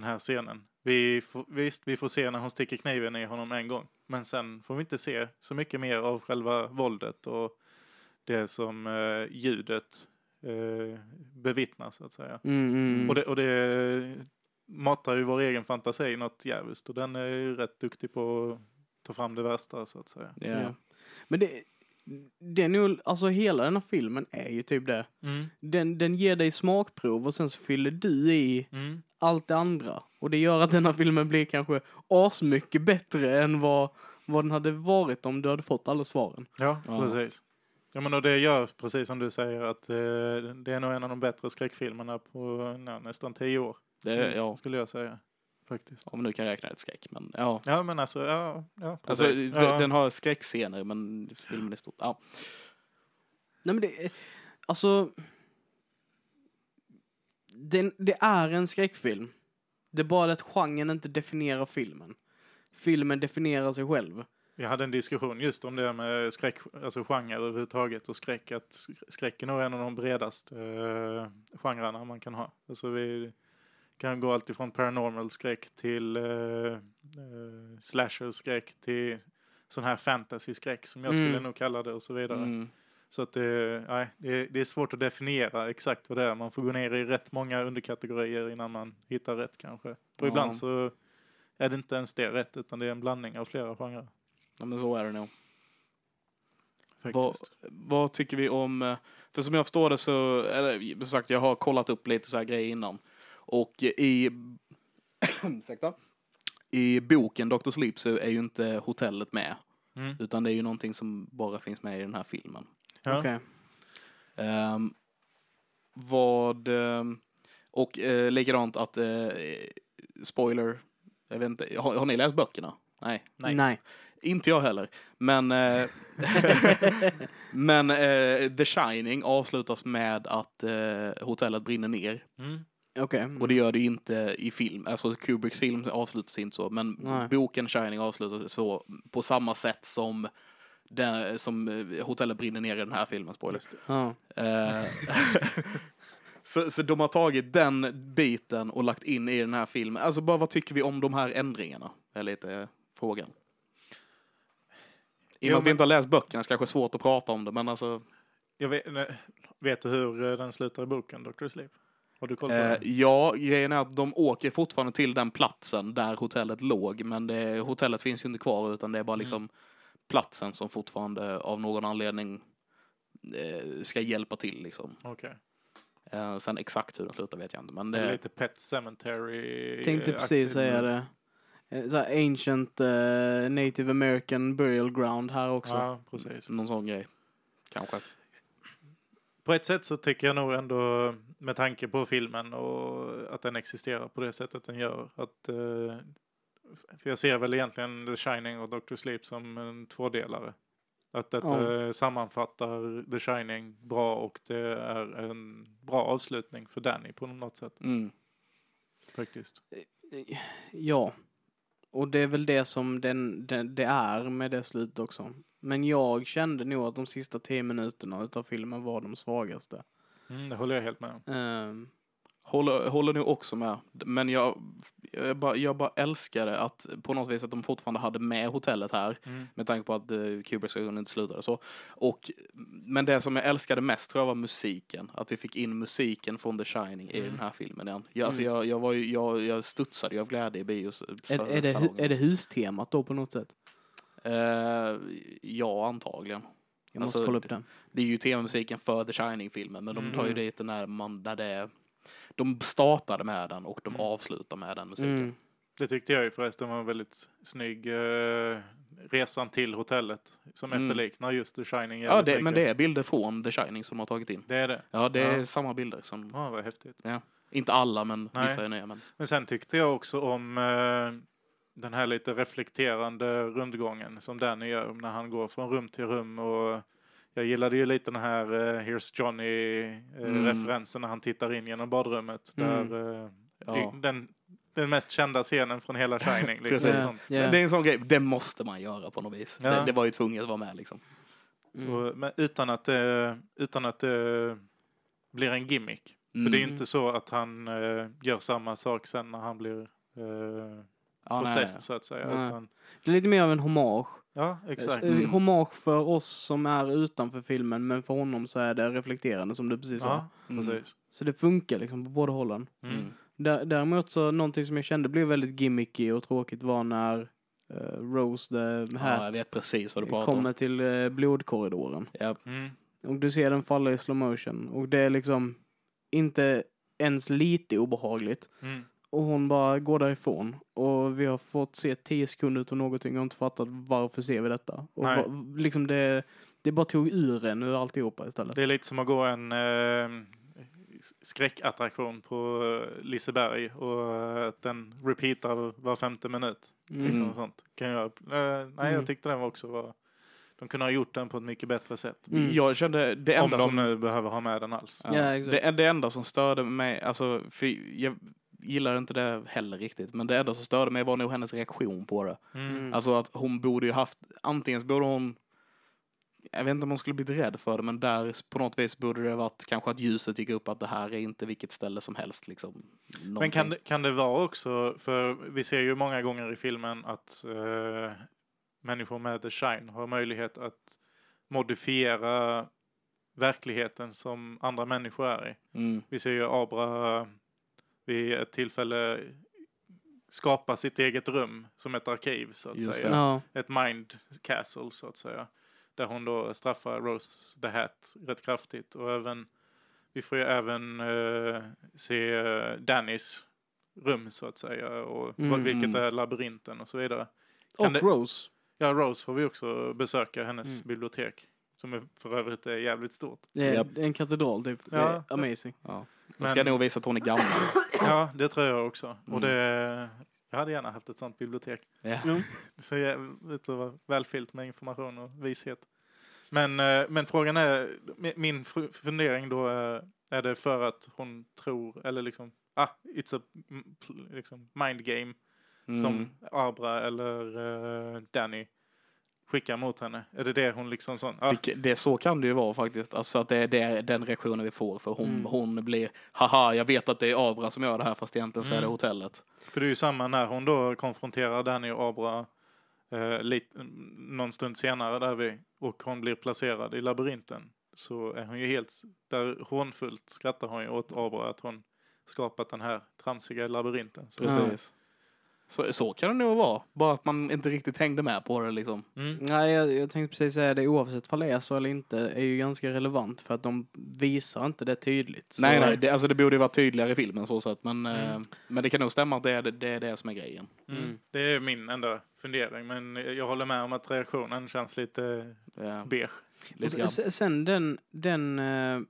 den här scenen. Vi får, visst, vi får se när hon sticker kniven i honom en gång. Men sen får vi inte se så mycket mer av själva våldet och det som eh, ljudet eh, bevittnar så att säga. Mm, mm. Och, det, och det matar ju vår egen fantasi något jävligt och den är ju rätt duktig på att ta fram det värsta så att säga. Ja. Ja. Men det, det är nog, alltså hela den här filmen är ju typ det. Mm. Den, den ger dig smakprov och sen så fyller du i Mm. Allt det andra. Och det gör att den här filmen blir kanske asmycket bättre än vad, vad den hade varit om du hade fått alla svaren. Ja, Ja. precis. Ja men och det gör precis som du säger att eh, det är nog en av de bättre skräckfilmerna på ja, nästan tio år. Det, är- ja, Skulle jag säga. Faktiskt. om nu kan räkna ett skräck. Men ja. Ja men alltså, ja. ja Alltså, precis. ja. Den har skräckscener, men filmen är stort. Ja. Nej men det, alltså. Den, det är en skräckfilm. Det är bara det att genren inte definierar filmen. Filmen definierar sig själv. Vi hade en diskussion just om det med skräck, alltså genre överhuvudtaget och skräck. Att sk- skräck är en av de bredaste uh, genrerna man kan ha. Alltså vi kan gå allt ifrån paranormal skräck till uh, uh, slasher-skräck till sån här fantasy-skräck som jag skulle Mm. nog kalla det och så vidare. Mm. Så att det, nej, det, är- det är svårt att definiera exakt vad det är. Man får gå ner i rätt många underkategorier innan man hittar rätt kanske. Och Ja. ibland så är det inte ens det rätt utan det är en blandning av flera genrer. Ja, men så är det nog. Vad, vad tycker vi om, eh, för som jag förstår det så, eller som sagt jag har kollat upp lite så här grejer innan. Och i, <clears throat> ursäkta, i boken Dr. Sleep så är ju inte hotellet med. Mm. Utan det är ju någonting som bara finns med i den här filmen. Ja. Okej. Ehm, vad, ehm, och uh, likadant att, eh, spoiler, jag vet inte, har, har ni läst böckerna? Nej. Nej. Nej. Inte jag heller. Men, eh, <laughs> men eh, The Shining avslutas med att eh, hotellet brinner ner. Mm. Okej. Och det gör det inte i film. Alltså Kubricks film avslutas inte så. Men Nej. boken Shining avslutas så på samma sätt som, den, som eh, hotellet brinner ner i den här filmen. Spoiler. Ja. Eh, <laughs> så, så de har tagit den biten och lagt in i den här filmen. Alltså bara vad tycker vi om de här ändringarna? Är lite eh, frågan. I och med att vi inte har läst böckerna så kanske det är svårt att prata om det, men alltså. Jag vet, nej, vet du hur eh, den slutar i boken, Dr. Sleep? Har du koll på Eh, den? ja, grejen är att de åker fortfarande till den platsen där hotellet låg, men det, hotellet finns ju inte kvar utan det är bara Mm. Platsen som fortfarande av någon anledning eh, ska hjälpa till liksom. Okej. Eh, sen exakt hur den slutar vet jag inte, men Det är lite Pet Cemetery Tänkte precis säga det. Eh, Så här ancient eh, native american burial ground här också. Ja, precis. någon sån grej. Kanske. På ett sätt så tycker jag nog ändå, med tanke på filmen och att den existerar på det sättet den gör, att eh, för jag ser väl egentligen The Shining och Dr. Sleep som en tvådelare. Att detta Ja. sammanfattar The Shining bra och det är en bra avslutning för Danny på något sätt Mm. faktiskt. Ja. Och det är väl det som den, den, det är med det slutet också. Men jag kände nog att de sista tio minuterna utav filmen var de svagaste. Mm, det håller jag helt med om. Ehm, Håller, håller nu också med. Men jag, jag, bara, jag bara älskade att på något vis att de fortfarande hade med hotellet här. Mm. Med tanke på att uh, Kubricks ögon inte slutade så. Och, men det som jag älskade mest tror jag var musiken. Att vi fick in musiken från The Shining i Mm. den här filmen igen. Jag, alltså, Mm. jag, jag, var ju, jag, jag studsade ju av glädje i bios. är, är, det, är det hustemat då på något sätt? Eh, ja, antagligen. Jag måste Alltså, kolla upp den. Det är ju temamusiken för The Shining-filmen, men de tar ju Mm. dit den när man, där det är, de startade med den och de Mm. avslutar med den musiken. Mm. Det tyckte jag ju förresten var en väldigt snygg eh, resan till hotellet som Mm. efterliknar just The Shining. Ja, det, men det är bilder från The Shining som har tagit in. Det är det? Ja, det är Ja. samma bilder som, Ja, vad häftigt. inte alla men Nej. vissa är nya. Men, Men sen tyckte jag också om eh, den här lite reflekterande rundgången som Danny gör när han går från rum till rum och jag gillade ju lite den här eh, Here's Mm. Johnny-referensen när han tittar in genom badrummet. Mm. Där, eh, ja. den, den mest kända scenen från hela Shining. <laughs> Liksom. Ja. men det är en sån grej, det måste man göra på något vis. Ja. Det, det var ju tvunget att vara med liksom. Mm. Och, men utan att, det, utan att det blir en gimmick. För det är ju Mm. inte så att han eh, gör samma sak sen när han blir eh, nej, possessed så att säga. Utan, Det är lite mer av en hommage. Ja, exakt. Eh, Mm. Hommage för oss som är utanför filmen, men för honom så är det reflekterande som du precis sa. Ja, Mm. Så det funkar liksom på båda hållen. Mm. Mm. Dä- Däremot så någonting som jag kände blev väldigt gimmicky och tråkigt var när eh, Rose the Ja, jag Hat vet precis vad du pratar om. kommer till uh, blodkorridoren. Ja. Mm. Och du ser den falla i slow motion. Och det är liksom inte ens lite obehagligt. Mm. Och hon bara går därifrån. Och vi har fått se 10 sekunder av någonting och inte fattat varför ser vi detta. Och Nej. va, liksom det, det bara tog ur en ur alltihopa istället. Det är lite som att gå en eh, skräckattraktion på eh, Liseberg och eh, att den repeatar var femte minut. Mm. Liksom Mm. sånt. Kan jag, eh, nej, Mm. jag tyckte den var också var... De kunde ha gjort den på ett mycket bättre sätt. Mm. Jag kände det Om enda de som... nu behöver ha med den alls. Ja, Ja, exakt. det, det enda som störde mig, alltså, för jag, gillade inte det heller riktigt. Men det enda som störde mig var nog hennes reaktion på det. Mm. Alltså att hon borde ju haft, antingen borde hon, jag vet inte om hon skulle blivit rädd för det, men där på något vis borde det varit kanske att ljuset gick upp att det här är inte vilket ställe som helst liksom. Men Någonting. kan det, kan det vara också, för vi ser ju många gånger i filmen att eh, människor med the shine har möjlighet att modifiera verkligheten som andra människor är i. Mm. Vi ser ju Abra vid ett tillfälle skapa sitt eget rum som ett arkiv så att Just säga. det. Ja. Ett mind castle så att säga. Där hon då straffar Rose the Hat rätt kraftigt och även vi får ju även eh, se eh, Dannys rum så att säga och Mm. vilket är labyrinten och så vidare. Och Kan det- Rose. Ja, Rose får vi också besöka hennes Mm. bibliotek. Som är för övrigt är jävligt stort. Det är en katedral typ. Det Ja. är amazing. Ja. Jag Men- ska nog visa att hon är gammal. Ja, det tror jag också. Och Mm. det, jag hade gärna haft ett sånt bibliotek. Ja. Mm. Att vara välfyllt med information och vishet. Men, eh, men frågan är, mi- min fundering då är, är det för att hon tror, eller liksom, ah, it's a liksom, mind game Mm. som Abra eller uh, Danny skickar mot henne. Är det det hon liksom sån, ah, Det, det, så kan det ju vara faktiskt. Alltså att det är det, den reaktionen vi får. För hon, Mm. hon blir, haha, jag vet att det är Abra som gör det här fast egentligen så är det Mm. hotellet. För det är ju samma när hon då konfronterar Danny och Abra eh, lit, någon stund senare där vi, och hon blir placerad i labyrinten. Så är hon ju helt, där hånfullt skrattar hon ju åt Abra att hon skapat den här tramsiga labyrinten. Så, Precis. Så, så kan det nog vara. Bara att man inte riktigt hängde med på det liksom. mm, Nej, jag, jag tänkte precis säga det oavsett om det är så eller inte är ju ganska relevant för att de visar inte det tydligt. Så- Nej, nej, det, alltså det borde ju vara tydligare i filmen så sätt. Men, Mm. eh, men det kan nog stämma att det är det, det, är det som är grejen. mm. Mm. Det är min enda fundering, men jag håller med om att reaktionen känns lite Ja, beige. Och lite sen den, den, eh,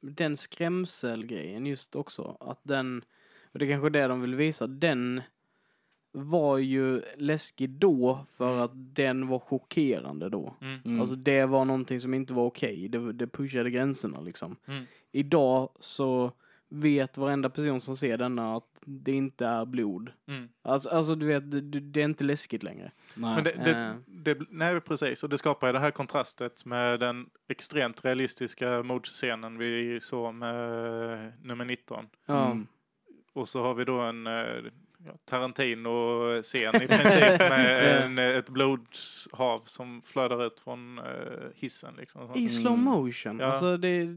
den skrämselgrejen just också. Att den, och det är kanske är det de vill visa, den var ju läskig då för Mm. att den var chockerande då. Mm. Mm. Alltså det var någonting som inte var okej. Det, det pushade gränserna liksom. Mm. Idag så vet varenda person som ser denna att det inte är blod. Mm. Alltså, alltså du vet, det, det är inte läskigt längre. nej. Men det, det, Eh. det, nej, precis. Och det skapar ju det här kontrastet med den extremt realistiska mordscenen vi såg med nummer 19. Ja. Mm. Och så har vi då en eh, Tarantino-scen i princip <laughs> med en, ett blodhav som flödar ut från eh, hissen. Liksom. I slow motion. Ja. Alltså det...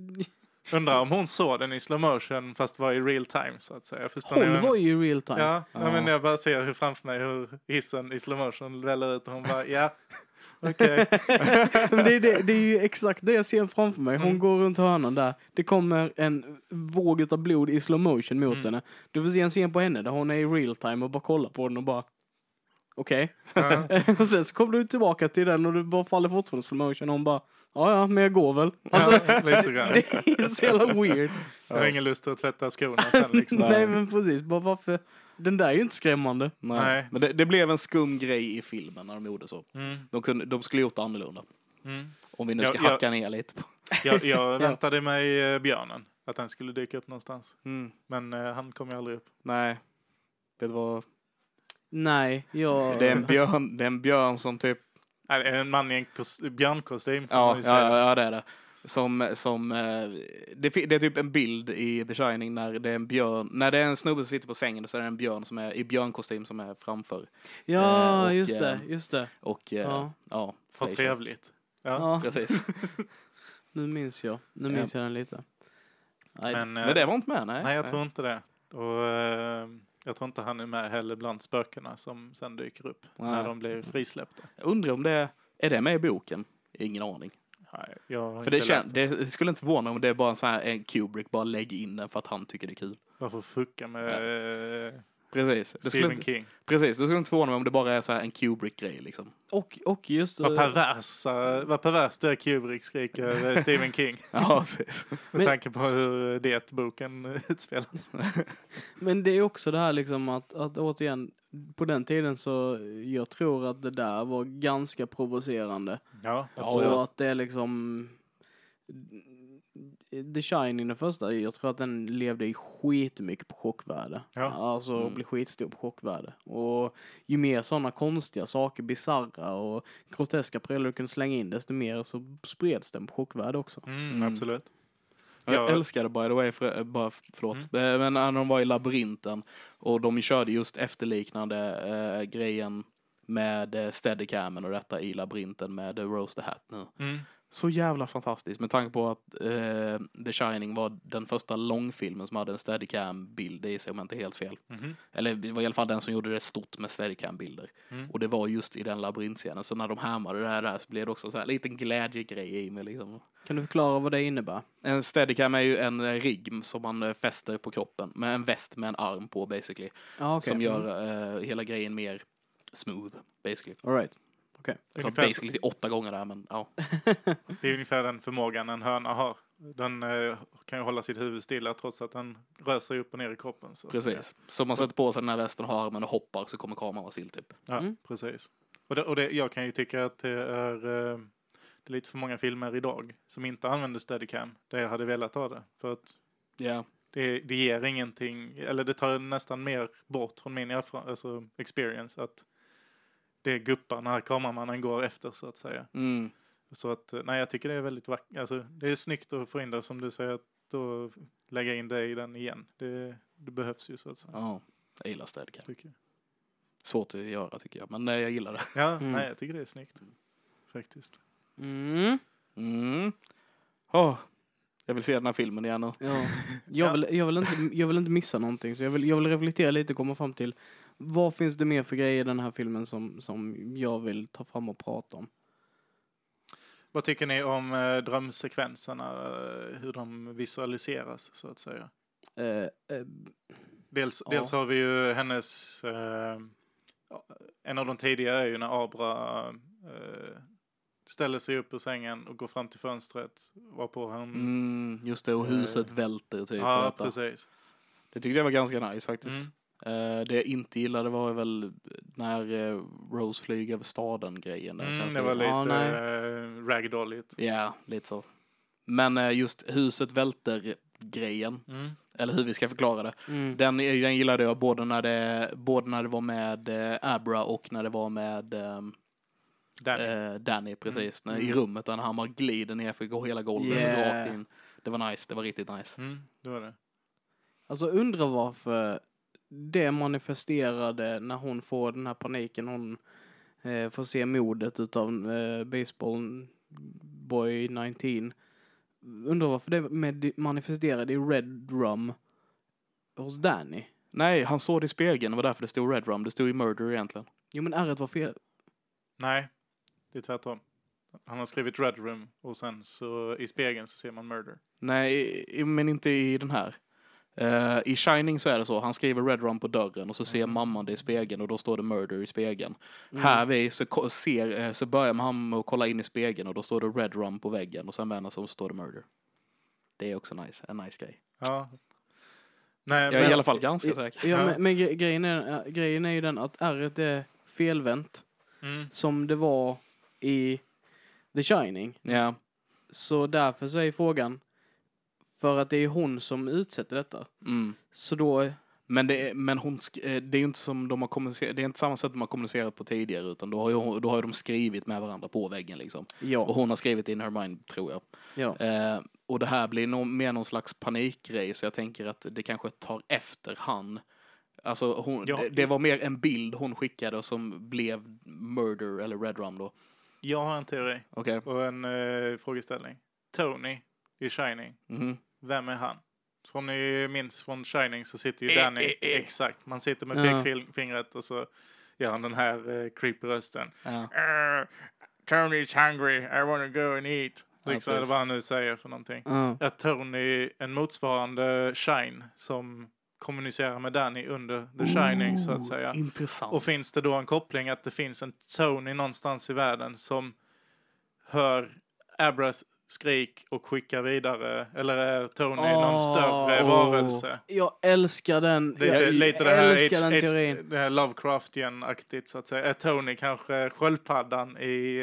Undrar om hon såg den i slow motion fast var i real time så att säga. Förstår ni Hon vad- var ju i real time. Ja, ja. Ja. men jag bara ser hur framför mig hur hissen i slow motion väller ut och hon bara ja, okej. <laughs> Men det, är det, det är ju exakt det jag ser framför mig. Hon Mm. går runt hörnan där. Det kommer en våg av blod i slow motion mot Mm. henne. Du får se en scen på henne där hon är i real time och bara kollar på den och bara okej. Ja. <laughs> och sen så kommer du tillbaka till den och du bara faller fortfarande i slow motion och hon bara ja ja men jag går väl. Alltså, Ja, <laughs> lite grann. det är så jävla weird. Jag har ingen lust att tvätta skorna sen liksom. Nej men precis, bara varför? Den där är ju inte skrämmande. Nej. Nej. Men det, det blev en skum grej i filmen när de gjorde så. Mm, De, kunde, de skulle gjort det annorlunda. mm. Om vi nu ska ja. hacka ner lite. på- Jag, jag <laughs> väntade mig eh, björnen, att den skulle dyka upp någonstans. Mm. Men eh, han kom ju aldrig upp. Nej. Vet du vad? Nej, jag... Det är en björn, det är en björn som typ en man i en kos- björnkostym. Ja, ja, ja, det är det. Som, som eh, det, det är typ en bild i The Shining när det är en björn, när det är en snubbe som sitter på sängen så är det en björn som är i björnkostym som är framför. Ja, Eh, och, just det, eh, just det. Och eh, Ja. ja, Vad trevligt. Ja. Ja, Precis. <laughs> nu minns jag. Nu Ja. minns jag den lite. Nej, Men, Men det var inte med, nej. nej, jag tror inte det. Och, jag tror inte han är med heller bland spökena som sen dyker upp när Nej. de blir frisläppta. Jag undrar om det är, är det med i boken? Ingen aning. Nej, jag har För det, läst det skulle inte förvåna om det är bara en sån här en Kubrick, bara lägg in den för att han tycker det är kul. Varför fucka med eh, Precis. Det skulle Stephen inte, King? precis, det skulle inte förvåna mig om det bara är så här en Kubrick-grej liksom. och, och just... Vad eh, perversa, vad perverst du är Kubrick skriker eh, <laughs> Stephen King. Ja, precis. Med Men- tanke på hur det boken eh, <laughs> utspelas. Men det är också det här liksom att, att återigen, på den tiden så jag tror att det där var ganska provocerande. Ja, Ja, och ja. att det är liksom The Shining den första, jag tror att den levde i skitmycket på chockvärde. Ja. Alltså Mm. blir skitstor på chockvärde. Och ju mer sådana konstiga saker, bizarra och groteska prylar du kunde slänga in desto mer så spreds den på chockvärde också. Mm, Mm. Absolut. Jag Ja. älskade by the way, för, eh, bara, förlåt, Mm. Eh, men när de var i labyrinten och de körde just efterliknande eh, grejen med eh, steadicamen och detta i labyrinten med eh, Rose the Hat nu. Mm. Så jävla fantastiskt med tanke på att eh, The Shining var den första långfilmen som hade en steadicam-bild i sig om jag inte är helt fel. Mhm. Eller det var i alla fall den som gjorde det stort med steadicam-bilder. Mm. Och det var just i den labyrintscenen. Så när de härmade det här där så blev det också så här en liten glädjegrej i mig liksom. Kan du förklara vad det innebär? En steadicam är ju en eh, rigg som man eh, fäster på kroppen med en väst med en arm på basically. Ja, okej. Som gör eh, hela grejen mer smooth basically. All right. Så Ungefär så- basically till åtta gånger där men ja. <laughs> Det är ungefär den förmågan en höna har. Den eh, kan ju hålla sitt huvud stilla trots att den rör sig upp och ner i kroppen. Så. Precis. Så man sätter på sig den här västen och har armen och hoppar så kommer kameran vara still typ. Ja, Mm. precis. Och, det, och det, jag kan ju tycka att det är, eh, det är lite för många filmer idag som inte använder Steadicam där jag hade velat ha det. För att Ja. det, det ger ingenting, eller det tar nästan mer bort från min erfarenhet, alltså experience, att det guppar när kameramannen går efter så att säga. Mm. Så att, nej jag tycker det är väldigt vackert, alltså det är snyggt att få in det som du säger, att då lägga in det i den igen. Det, det behövs ju så att säga. Ja. Jag gillar jag. Svårt att göra tycker jag. Men nej, jag gillar det. Ja, Mm. nej jag tycker det är snyggt. Faktiskt. Mm. Mm. Åh, jag vill se den här filmen igen nu. Ja. Jag, <laughs> Ja. Vill, jag, vill inte, jag vill inte missa någonting så jag vill, jag vill reflektera lite och komma fram till vad finns det mer för grejer i den här filmen som, som jag vill ta fram och prata om? Vad tycker ni om eh, drömsekvenserna, eh, hur de visualiseras så att säga? Eh, eh, Dels, Ja. dels har vi ju hennes, eh, en av de tidiga är ju när Abra eh, ställer sig upp ur sängen och går fram till fönstret, varpå han, Mm, just det, och huset välter typ. och ja detta. precis. Det tyckte jag var ganska nice faktiskt. Mm. Eh, det jag inte gillade var väl när eh, Rose flyger över staden grejen. där, Mm, det var lite nej. eh, ragdolligt. Ja, lite så. Men eh, just huset välter grejen, Mm. eller hur vi ska förklara det. mm. Den, den gillade jag både när det, både när det var med eh, Abra och när det var med ehm, Danny. eh, Danny precis. När, I Mm. rummet där han bara glider ner för går hela golvet Yeah. rakt in. Det var nice, det var riktigt nice. Mm, det var det. Alltså undrar varför det manifesterade när hon får den här paniken. Hon eh, får se modet utav eh, Baseball Boy 19. Undrar varför det med, manifesterade i Red Rum hos Danny. Nej, han såg det i spegeln, det var därför det stod Red Rum. Det stod i Murder egentligen. Jo men R var fel. Nej, det är tvärtom. Han har skrivit Red Room och sen så i spegeln så ser man Murder. Nej, men inte i den här. Eh, I Shining så är det så, han skriver Red Rum på dörren och så ser Mm. mamman det i spegeln och då står det Murder i spegeln. Mm. Här vi så, ser, eh, så börjar han med att kolla in i spegeln och då står det Red Rum på väggen och sen vänder sig och så står det Murder. Det är också nice, en nice grej. Ja. Nej, Jag är men, i alla fall ganska säker. Ja, Ja. men, men gre- grejen, är, äh, grejen är ju den att R är felvänt mm, som det var i The Shining. Ja, Så därför så är frågan, för att det är hon som utsätter detta. mm. Så då, Men, det är, men hon, eh, det är inte som de har kommunicerat, det är inte samma sätt de har kommunicerat på tidigare utan då har, ju, då har ju de skrivit med varandra på väggen liksom. Och ja. hon har skrivit in her mind tror jag. ja. Eh, och det här blir nog mer någon slags panikgrej så jag tänker att det kanske tar efter han. Alltså hon, Ja. det, det var mer en bild hon skickade som blev murder eller red rum då. jag har en teori Okej. och en eh, frågeställning. Tony i Shining, Mhm. Vem är han? Som ni minns från Shining så sitter ju Eh, Danny, eh, eh. exakt, man sitter med Ja. pekfingret och så gör han den här eh, creepy rösten. Ja. Uh, Tony's hungry, I wanna go and eat. Liksom, eller vad han nu säger för någonting. Ja. Är Tony en motsvarande Shine som kommunicerar med Danny under The Shining så att säga? Oh, Intressant. Och finns det då en koppling att det finns en Tony någonstans i världen som hör Abras skrik och skickar vidare? Eller är Tony någon Åh, större åh. varelse? Jag älskar den. Det jag lite det här, älskar H- den H- teorin. det här Lovecraftian-aktigt så att säga. Är Tony kanske sköldpaddan i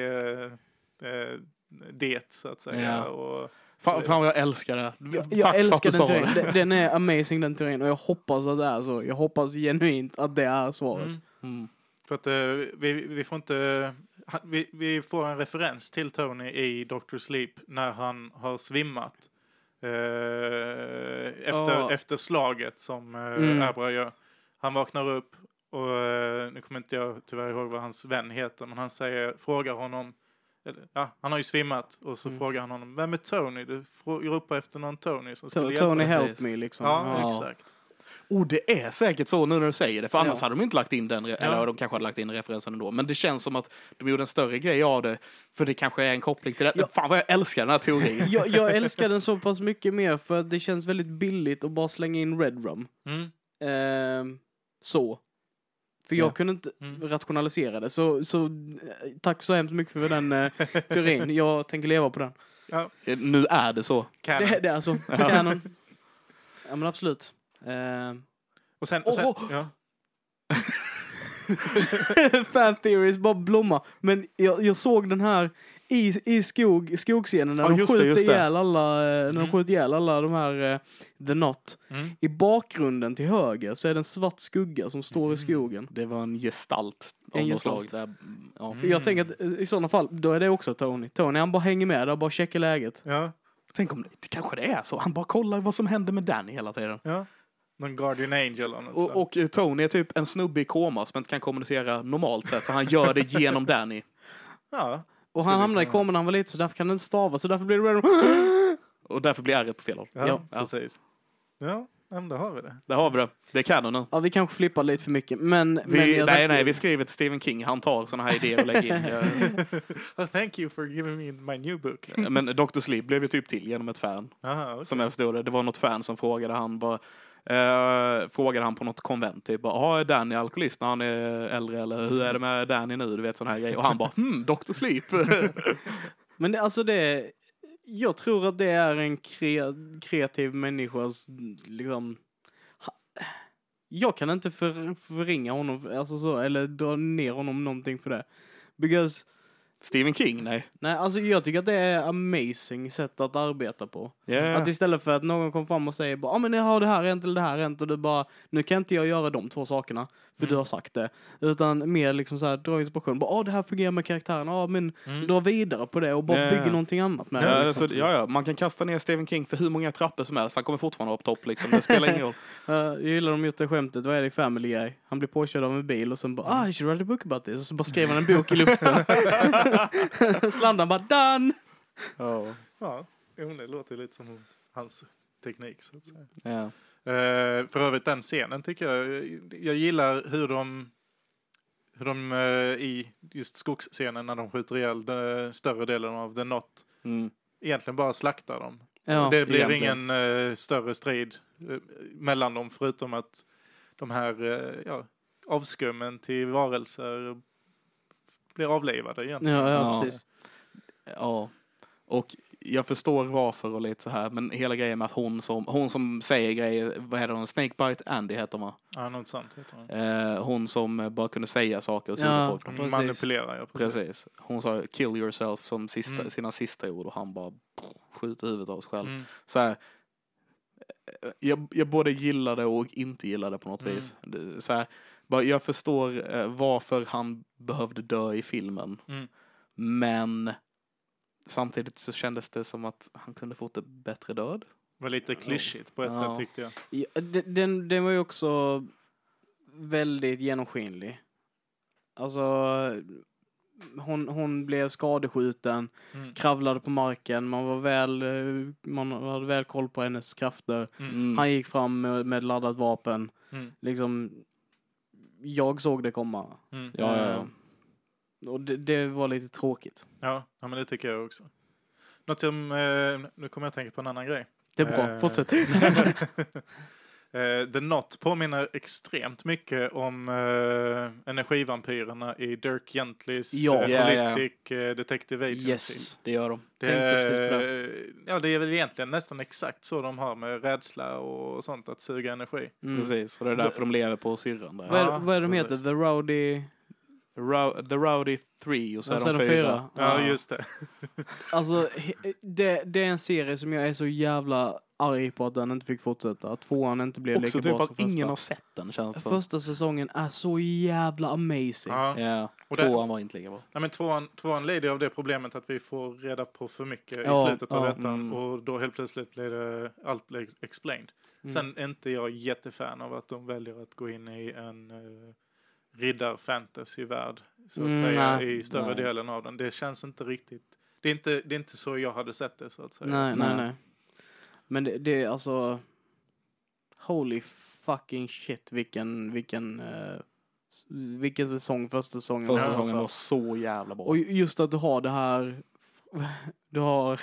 uh, det så att säga? Ja. Och, Fan, fan vad jag älskar det. Jag, Tack jag för att älskar du den sa det. Den, den är amazing den teorin och jag hoppas att det är så. Jag hoppas genuint att det är svaret. Mm. Mm. För att eh, vi, vi får inte... han- Vi, vi får en referens till Tony i Dr. Sleep när han har svimmat. Eh, efter, Ja. efter slaget som eh, Mm. Abra gör. Han vaknar upp och eh, nu kommer inte jag tyvärr ihåg vad hans vän heter men han säger, frågar honom ja, han har ju svimmat och så Mm. frågar han honom, vem är Tony? Du ropar efter någon Tony som skulle To- hjälpa Tony dig." help me liksom. Ja, Ja. exakt. Oh, det är säkert så nu när du säger det, för annars Ja. hade de inte lagt in den, re- Ja. eller de kanske hade lagt in referensen ändå. Men det känns som att de gjorde en större grej av det, för det kanske är en koppling till det. Ja. Fan vad jag älskar den här teorin. <laughs> jag, jag <laughs> älskar den så pass mycket mer för att det känns väldigt billigt att bara slänga in Red Rum. Mm. Ehm, så. För jag Ja. kunde inte Mm. rationalisera det. Så, så eh, tack så hemskt mycket för den eh, teorin. <laughs> Jag tänker leva på den. Ja, Eh, Nu är det så. canon. Det, det är så. Canon. Ja men absolut. Ehm, Och sen, och sen Åh! ja. <laughs> fan theories bara blomma. Men jag, jag såg den här i, i skog, skogscenen när Ja, de skjuter det. ihjäl alla, när de Mm. skjuter ihjäl alla de här eh, The Knot. Mm. I bakgrunden till höger så är det en svart skugga som står i Mm. skogen. Det var en gestalt En gestalt. Där, ja. Mm. Jag tänker att eh, i sådana fall, då är det också Tony. Tony han bara hänger med där, bara checkar läget. Ja, Tänk om det, det kanske det är så. Han bara kollar vad som händer med Danny hela tiden. ja. Någon Guardian Angel. Och, och eh, Tony är typ en snubbe i koma som inte kan kommunicera normalt sätt, så han gör det genom <laughs> Danny. Ja. Och han hamnade i koma när han var liten så därför kan han inte stava så därför blir det <gasps> Och därför blir ärret på fel håll. Ja, Ja. precis. Ja, men då har vi det. Där har vi det. Det är canon nu. Ja vi kanske flippar lite för mycket men... Vi, men jag nej, nej, vi skriver till Stephen King. Han tar såna här idéer och lägger in. <laughs> well, thank you for giving me my new book. Men Dr. Sleep blev ju typ till genom ett fan. Aha, okay. Som jag förstod det. Det var något fan som frågade han bara eh, frågade han på något konvent typ bara, ah, är Danny alkoholist när han är äldre eller hur är det med Danny nu? Du vet sån här grej. Och han bara, hmm, Dr. Sleep. <laughs> Men det, alltså det... Jag tror att det är en kre, kreativ människas liksom... Jag kan inte för, förringa honom, alltså så, eller dra ner honom någonting för det. Because, Stephen King, nej. nej alltså jag tycker att det är amazing sätt att arbeta på. Yeah. Att istället för att någon kommer fram och säger bara, ja ah, men har det här hänt eller det här hänt och du bara, nu kan inte jag göra de två sakerna, för Mm. du har sagt det. Utan mer liksom så här, dra inspiration, bara, ah det här fungerar med karaktären, ja ah, men Mm. dra vidare på det och bara Ja, bygga någonting annat med Ja, det. Liksom. så, ja, ja, man kan kasta ner Stephen King för hur många trappor som helst. Han kommer fortfarande på topp liksom. Det spelar ingen roll. <laughs> Eh, jag gillar de gjort det skämtet, vad är det i Family Guy? Han blir påkörd av en bil och sen bara, ah, I should write a book about this. Och så bara skriver han en bok i luften. <laughs> <laughs> Slandan bara, done! Ja. Ja, jo, det låter lite som hans teknik så att säga. Ja. Eh, för övrigt den scenen tycker jag, jag gillar hur de, hur de eh, i just skogsscenen när de skjuter ihjäl större delen av The Not Mm. egentligen bara slaktar dem. Ja, det blir egentligen. ingen eh, större strid mellan dem förutom att de här ja, avskummen till varelser blir avlivade egentligen. ja, ja, Ja. precis. Ja, och jag förstår varför och lite så här, men hela grejen med att hon som, hon som säger grejer, vad heter hon, Snakebite Andy heter hon va? Ja, något sånt heter det. Eh, hon som bara kunde säga saker och så Ja. folk. Precis. manipulerar, ja. Precis. Precis. Hon sa kill yourself som sista, Mm. sina sista ord och han bara pff, skjuter huvudet av sig själv. Mm. Så här, eh, jag, jag både gillade och inte gillade på något Mm. vis. Så här, bara, jag förstår eh, varför han behövde dö i filmen. Mm. Men samtidigt så kändes det som att han kunde fått en bättre död. var lite klyschigt på ett Ja. sätt tyckte jag. Ja, de- den, den var ju också väldigt genomskinlig. Alltså, hon, hon blev skadeskjuten, Mm. kravlade på marken, man var väl, eh, man hade väl koll på hennes krafter. Mm. Mm. Han gick fram med, med laddat vapen. Mm. Liksom, jag såg det komma. Mm. Ja, ja, ja. Och det, det var lite tråkigt. Ja, ja, men det tycker jag också. Något som, eh, nu kommer jag att tänka på en annan grej. Det är bra, Eh, fortsätt. <laughs> Eh, The Not påminner extremt mycket om eh, energivampyrerna i Dirk Gentlys Ja. eh, ja. Holistic eh, Detective Agency. Yes. Det gör de. Det, Tänkte precis på är- ja, det är väl egentligen nästan exakt så de har med rädsla och sånt, att suga energi. Mm. Precis, och det är därför de lever på syrran där. Vad, är, Ja, vad är de heter? precis. The Rowdy... The Rowdy 3 och så Ja, är de fyra. Ja, just det. <laughs> Alltså, det, det är en serie som jag är så jävla arg på att den inte fick fortsätta. Att tvåan inte blev Också lika typ bra som att ingen första. har sett den känns det. Första säsongen är så jävla amazing. Ja. Ja, Och det- tvåan var inte lika bra. Nej, men tvåan, tvåan lider av det problemet att vi får reda på för mycket Ja, i slutet av ja. ettan Mm. och då helt plötsligt blir det allt blir explained. Mm. Sen är inte jag jättefan av att de väljer att gå in i en uh, riddar-fantasy-värld så att Mm, säga nej. i större Nej. delen av den. Det känns inte riktigt, det är inte, det är inte så jag hade sett det så att säga. Nej, nej, Nej. nej. Men det, det är alltså... Holy fucking shit vilken, vilken, eh, vilken säsong första säsongen Första säsongen var så jävla bra. Och just att du har det här, <laughs> du har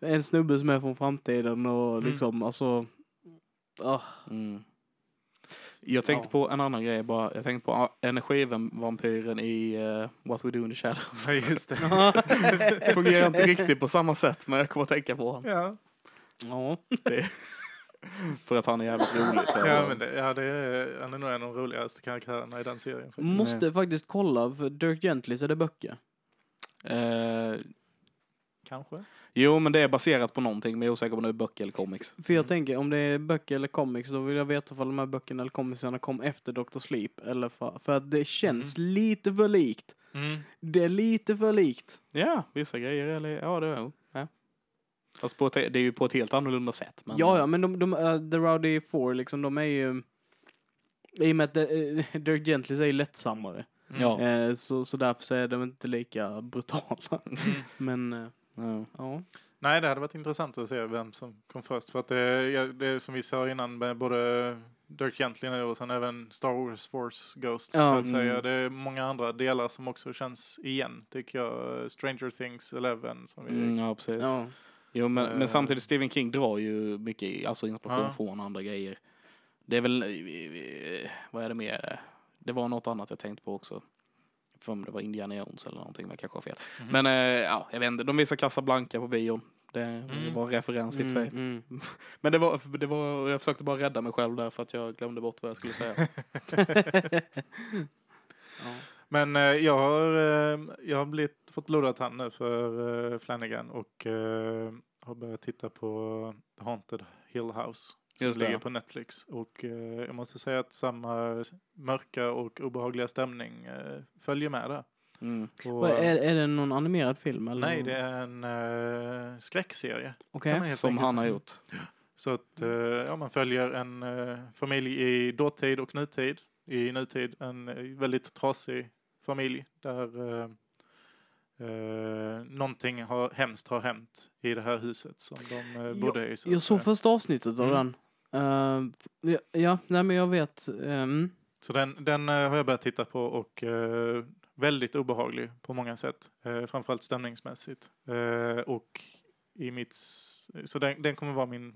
en snubbe som är från framtiden och Mm. liksom alltså, ah, Mm. Jag tänkte Ja. på en annan grej bara. Jag tänkte på energivampyren i eh, What We Do in the Shadows. Ja, just det. <laughs> Fungerar inte riktigt på samma sätt men jag kommer att tänka på honom. ja. ja. <laughs> För att han är jävligt rolig tror jag. Ja, men det, ja, det är, han är nog en av de roligaste karaktärerna i den serien. faktiskt. Måste faktiskt kolla, för Dirk Gentlys är det böcker. Eh, Kanske. Jo men det är baserat på någonting men jag är osäker om det är böcker eller comics. För jag Mm. tänker, om det är böcker eller comics, då vill jag veta om de här böckerna eller comicsarna kom efter Dr. Sleep. Eller för, för att det känns lite för likt. Mm. Det är lite för likt. Ja, vissa grejer eller ja det är ja. Fast på ett, det är ju på ett helt annorlunda sätt. Men, Ja, ja, men de, de, uh, The Rowdy Four, liksom, de är ju... I och med att uh, <laughs> Dirk Gentlys är ju lättsammare. Mm. Ja. Eh, så, så därför så är de inte lika brutala. Mm. <laughs> Men, eh, Ja. ja. Nej, det hade varit intressant att se vem som kom först. För att det, det är som vi sa innan med både Dirk Gently nu och sen även Star Wars Force Ghosts Ja, så att säga. mm. Det är många andra delar som också känns igen, tycker jag. Stranger Things 11 som vi... Mm, ja, precis. ja. Jo, men, Eh. men samtidigt Stephen King drar ju mycket alltså inspiration Ja. från andra grejer. Det är väl, eh, vad är det mer? Det var något annat jag tänkte på också. För om det var Indiana Jones eller någonting, men jag kanske har fel. Mhm. Men eh, ja, jag vet inte, de visar Casablanca på bion. Det, det Mm. var en referens i och för sig. Mm, <laughs> Men det var, det var, jag försökte bara rädda mig själv där för att jag glömde bort vad jag skulle säga. <laughs> ja. Men eh, jag har, eh, jag har blivit, fått blodad tand nu för eh, Flanagan och eh, har börjat titta på The Haunted Hill House. Som Just det. ligger på Netflix. Och eh, jag måste säga att samma mörka och obehagliga stämning eh, följer med där. Mm. Och, Vad, är, är det någon animerad film? Eller? nej, det är en eh, skräckserie. Okej. helt Som han har gjort. Så att eh, ja, man följer en eh, familj i dåtid och nutid. I nutid en eh, väldigt trasig familj där eh, eh, någonting har, hemskt har hänt i det här huset som de eh, bodde i. så Jag såg första avsnittet av Mm. den. Eh, ja, ja, nej men jag vet. ehm, Så den, den eh, har jag börjat titta på och eh, väldigt obehaglig på många sätt. Framförallt stämningsmässigt. Och i mitt, så den, den kommer vara min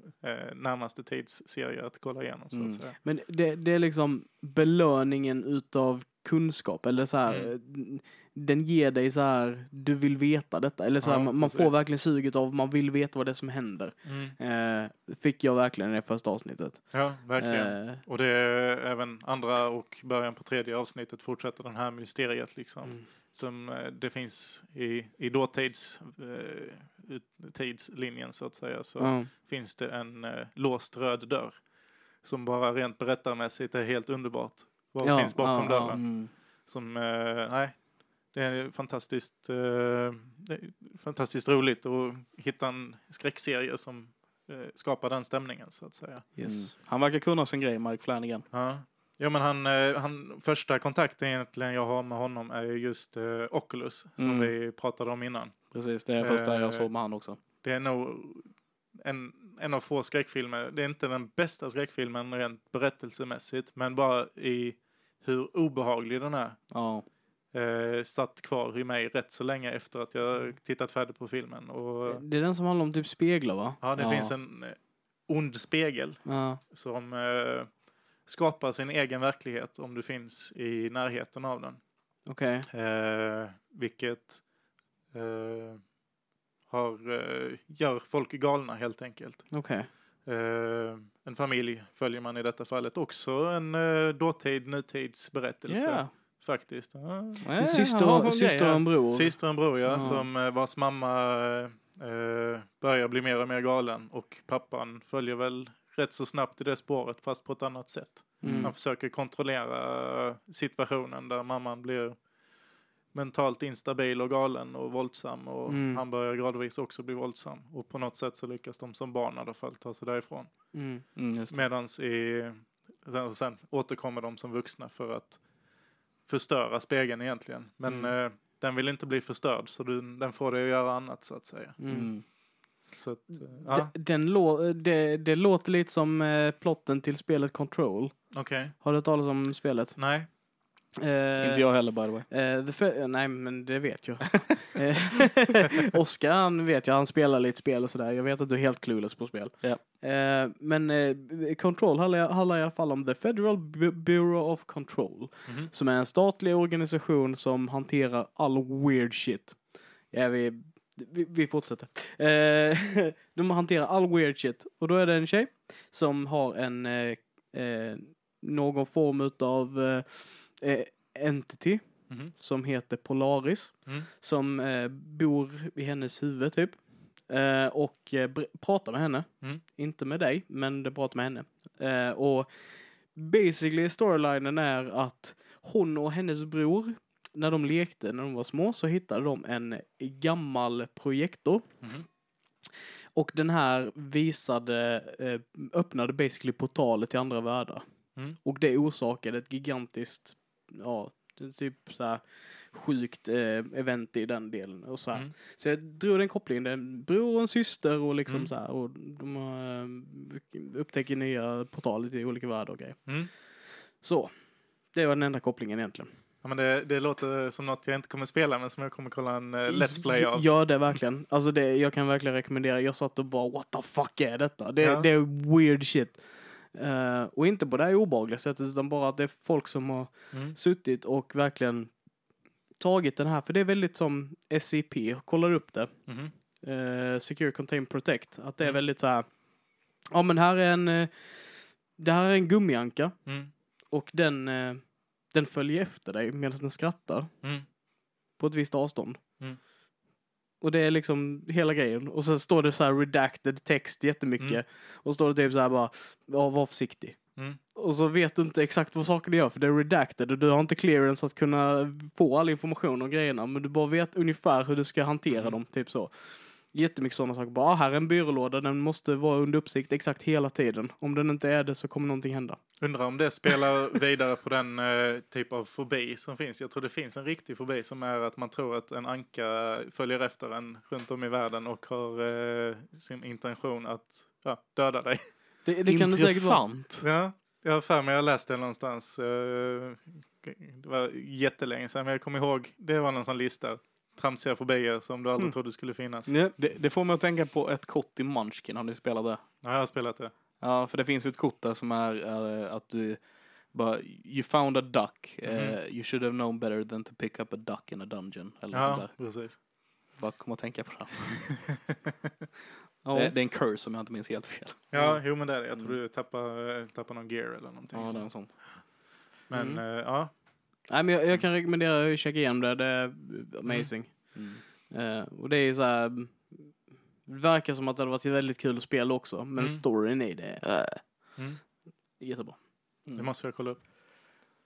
närmaste tids serie att kolla igenom så Mm. att säga. men det, det är liksom belöningen utav kunskap. Eller så här, Mm. Den ger dig så här, du vill veta detta. Eller så här, Ja, man, man får verkligen suget av, man vill veta vad det är som händer. Eh, fick jag verkligen i det första avsnittet. Ja, verkligen. Eh, Och det är även andra och början på tredje avsnittet fortsätter den här mysteriet liksom. mm. Som eh, det finns i, i dåtids eh, tidslinjen så att säga. Så ja. finns det en eh, låst röd dörr. Som bara rent berättarmässigt är helt underbart. Vad Ja, finns bakom ja, dörren? Mm. Som, eh, nej. Det är fantastiskt, eh, det är fantastiskt roligt att hitta en skräckserie som eh, skapar den stämningen så att säga. Yes. Mm. Han verkar kunna sin grej, Mike Flanagan. Ja. Ja men han, eh, han, första kontakten egentligen jag har med honom är ju just eh, Oculus som Mm. vi pratade om innan. Precis, det är det första Eh, jag såg med han också. Det är nog en, en av få skräckfilmer. Det är inte den bästa skräckfilmen rent berättelsemässigt men bara i hur obehaglig den är. Ja. Eh, satt kvar i mig rätt så länge efter att jag tittat färdigt på filmen. Och, Det är den som handlar om typ speglar va? ja, det Ja. finns en eh, ond spegel Ja. som eh, skapar sin egen verklighet om du finns i närheten av den. Okej. Eh, vilket eh, har, eh, gör folk galna helt enkelt. Okej. Eh, en familj följer man i detta fallet. Också en eh, dåtid, nutidsberättelse. Ja. Faktiskt. Nej, syster, och, syster och en bror. Syster och en bror, ja, Ja. som eh, vars mamma eh, börjar bli mer och mer galen och pappan följer väl rätt så snabbt i det spåret fast på ett annat sätt. Mm. Han försöker kontrollera situationen där mamman blir mentalt instabil och galen och våldsam och Mm. han börjar gradvis också bli våldsam och på något sätt så lyckas de som barn i alla fall ta sig därifrån. Mm. Mm. Medans i, och sen återkommer de som vuxna för att förstöra spegeln egentligen. Men Mm. eh, den vill inte bli förstörd så du, den får dig att göra annat så att säga. Mm. Mm. Så att, eh, ja, D- Den lå- det, det låter lite som eh, plotten till spelet Control. okej. Har du hört talas om spelet? Nej. Eh, Inte jag heller by the way. Eh, the eh, nej, men det vet jag. <laughs> <laughs> Oskar, han vet jag, han spelar lite spel och sådär. Jag vet att du är helt clueless på spel. Ja. Eh, men Control handlar, handlar i alla fall om The Federal Bu- Bureau of Control. Mhm. Som är en statlig organisation som hanterar all weird shit. Ja, vi, vi, vi fortsätter. <laughs> De hanterar all weird shit. Och då är det en tjej som har en någon form utav eh, entity Mhm. som heter Polaris. Mm. Som eh, bor i hennes huvud typ. Eh, och eh, pratar med henne. Mm. Inte med dig, men det pratar med henne. Eh, och basically storylinen är att hon och hennes bror, när de lekte när de var små, så hittade de en gammal projektor. Mhm. Och den här visade, eh, öppnade basically portaler till andra världar. Mm. Och det orsakade ett gigantiskt, ja, typ så här sjukt eh, event i den delen. Och så. Mm. så jag drog den kopplingen, det är en bror och en syster och liksom Mm. så här. Och de eh, upptäcker nya portaler till olika världar och grejer. Mm. Så, det var den enda kopplingen egentligen. Ja, men det, det låter som något jag inte kommer spela men som jag kommer kolla en eh, Let's Play av. Gör det verkligen. Alltså det, jag kan verkligen rekommendera. Jag satt och bara what the fuck är detta? Det, Ja. det är weird shit. Eh, och inte på det här obehagliga sättet utan bara att det är folk som har Mm. suttit och verkligen tagit den här, för det är väldigt som SCP, kollar upp det. Mhm. eh, Secure Contain Protect. Att det är Mm. väldigt så här. Ja men här är en, eh, det här är en gummianka Mm. och den, den följer efter dig medan den skrattar Mm. på ett visst avstånd. Och det är liksom hela grejen. Och sen står det så här redacted text jättemycket. Mm. Och står det typ så här bara, ja, var försiktig. Mm. Och så vet du inte exakt vad sakerna gör för det är redacted och du har inte clearance att kunna få all information om grejerna. Men du bara vet ungefär hur du ska hantera Mm. dem, typ så. Jättemycket sådana saker. Bara, här är en byrålåda, den måste vara under uppsikt exakt hela tiden. Om den inte är det så kommer någonting hända. Undrar om det spelar vidare på den eh, typ av fobi som finns. Jag tror det finns en riktig fobi som är att man tror att en anka följer efter en runt om i världen och har eh, sin intention att ja, döda dig. Det, det kan det säkert vara. Intressant. Ja, jag har för mig jag läste det någonstans. eh, det var jättelänge sedan men jag kommer ihåg det var någon sån lista. Tramsiga fobier som du aldrig Mm. trodde skulle finnas. Ja. Det, det får mig att tänka på ett kort i Munchkin. Har ni spelat det? Ja, jag har spelat det. Ja, för det finns ett kort där som är eh, att du bara, you found a duck. eh, Mhm. you should have known better than to pick up a duck in a dungeon. Eller Ja, där. precis. Bara kom att tänka på det. <laughs> Ja. det. Det är en curse om jag inte minns helt fel. Ja, jo men det är det. Jag tror Mm. du tappar, tappar någon gear eller någonting. Ja, det är så. något sånt. Men Mm. eh, ja, Nej, men jag, jag kan rekommendera att checka igenom det. Det är amazing. Mm. Eh, och det är så här. Mm, Det verkar som att det hade varit ett väldigt kul spel också. Men Mm. storyn i det är mm. jättebra. det måste jag kolla upp.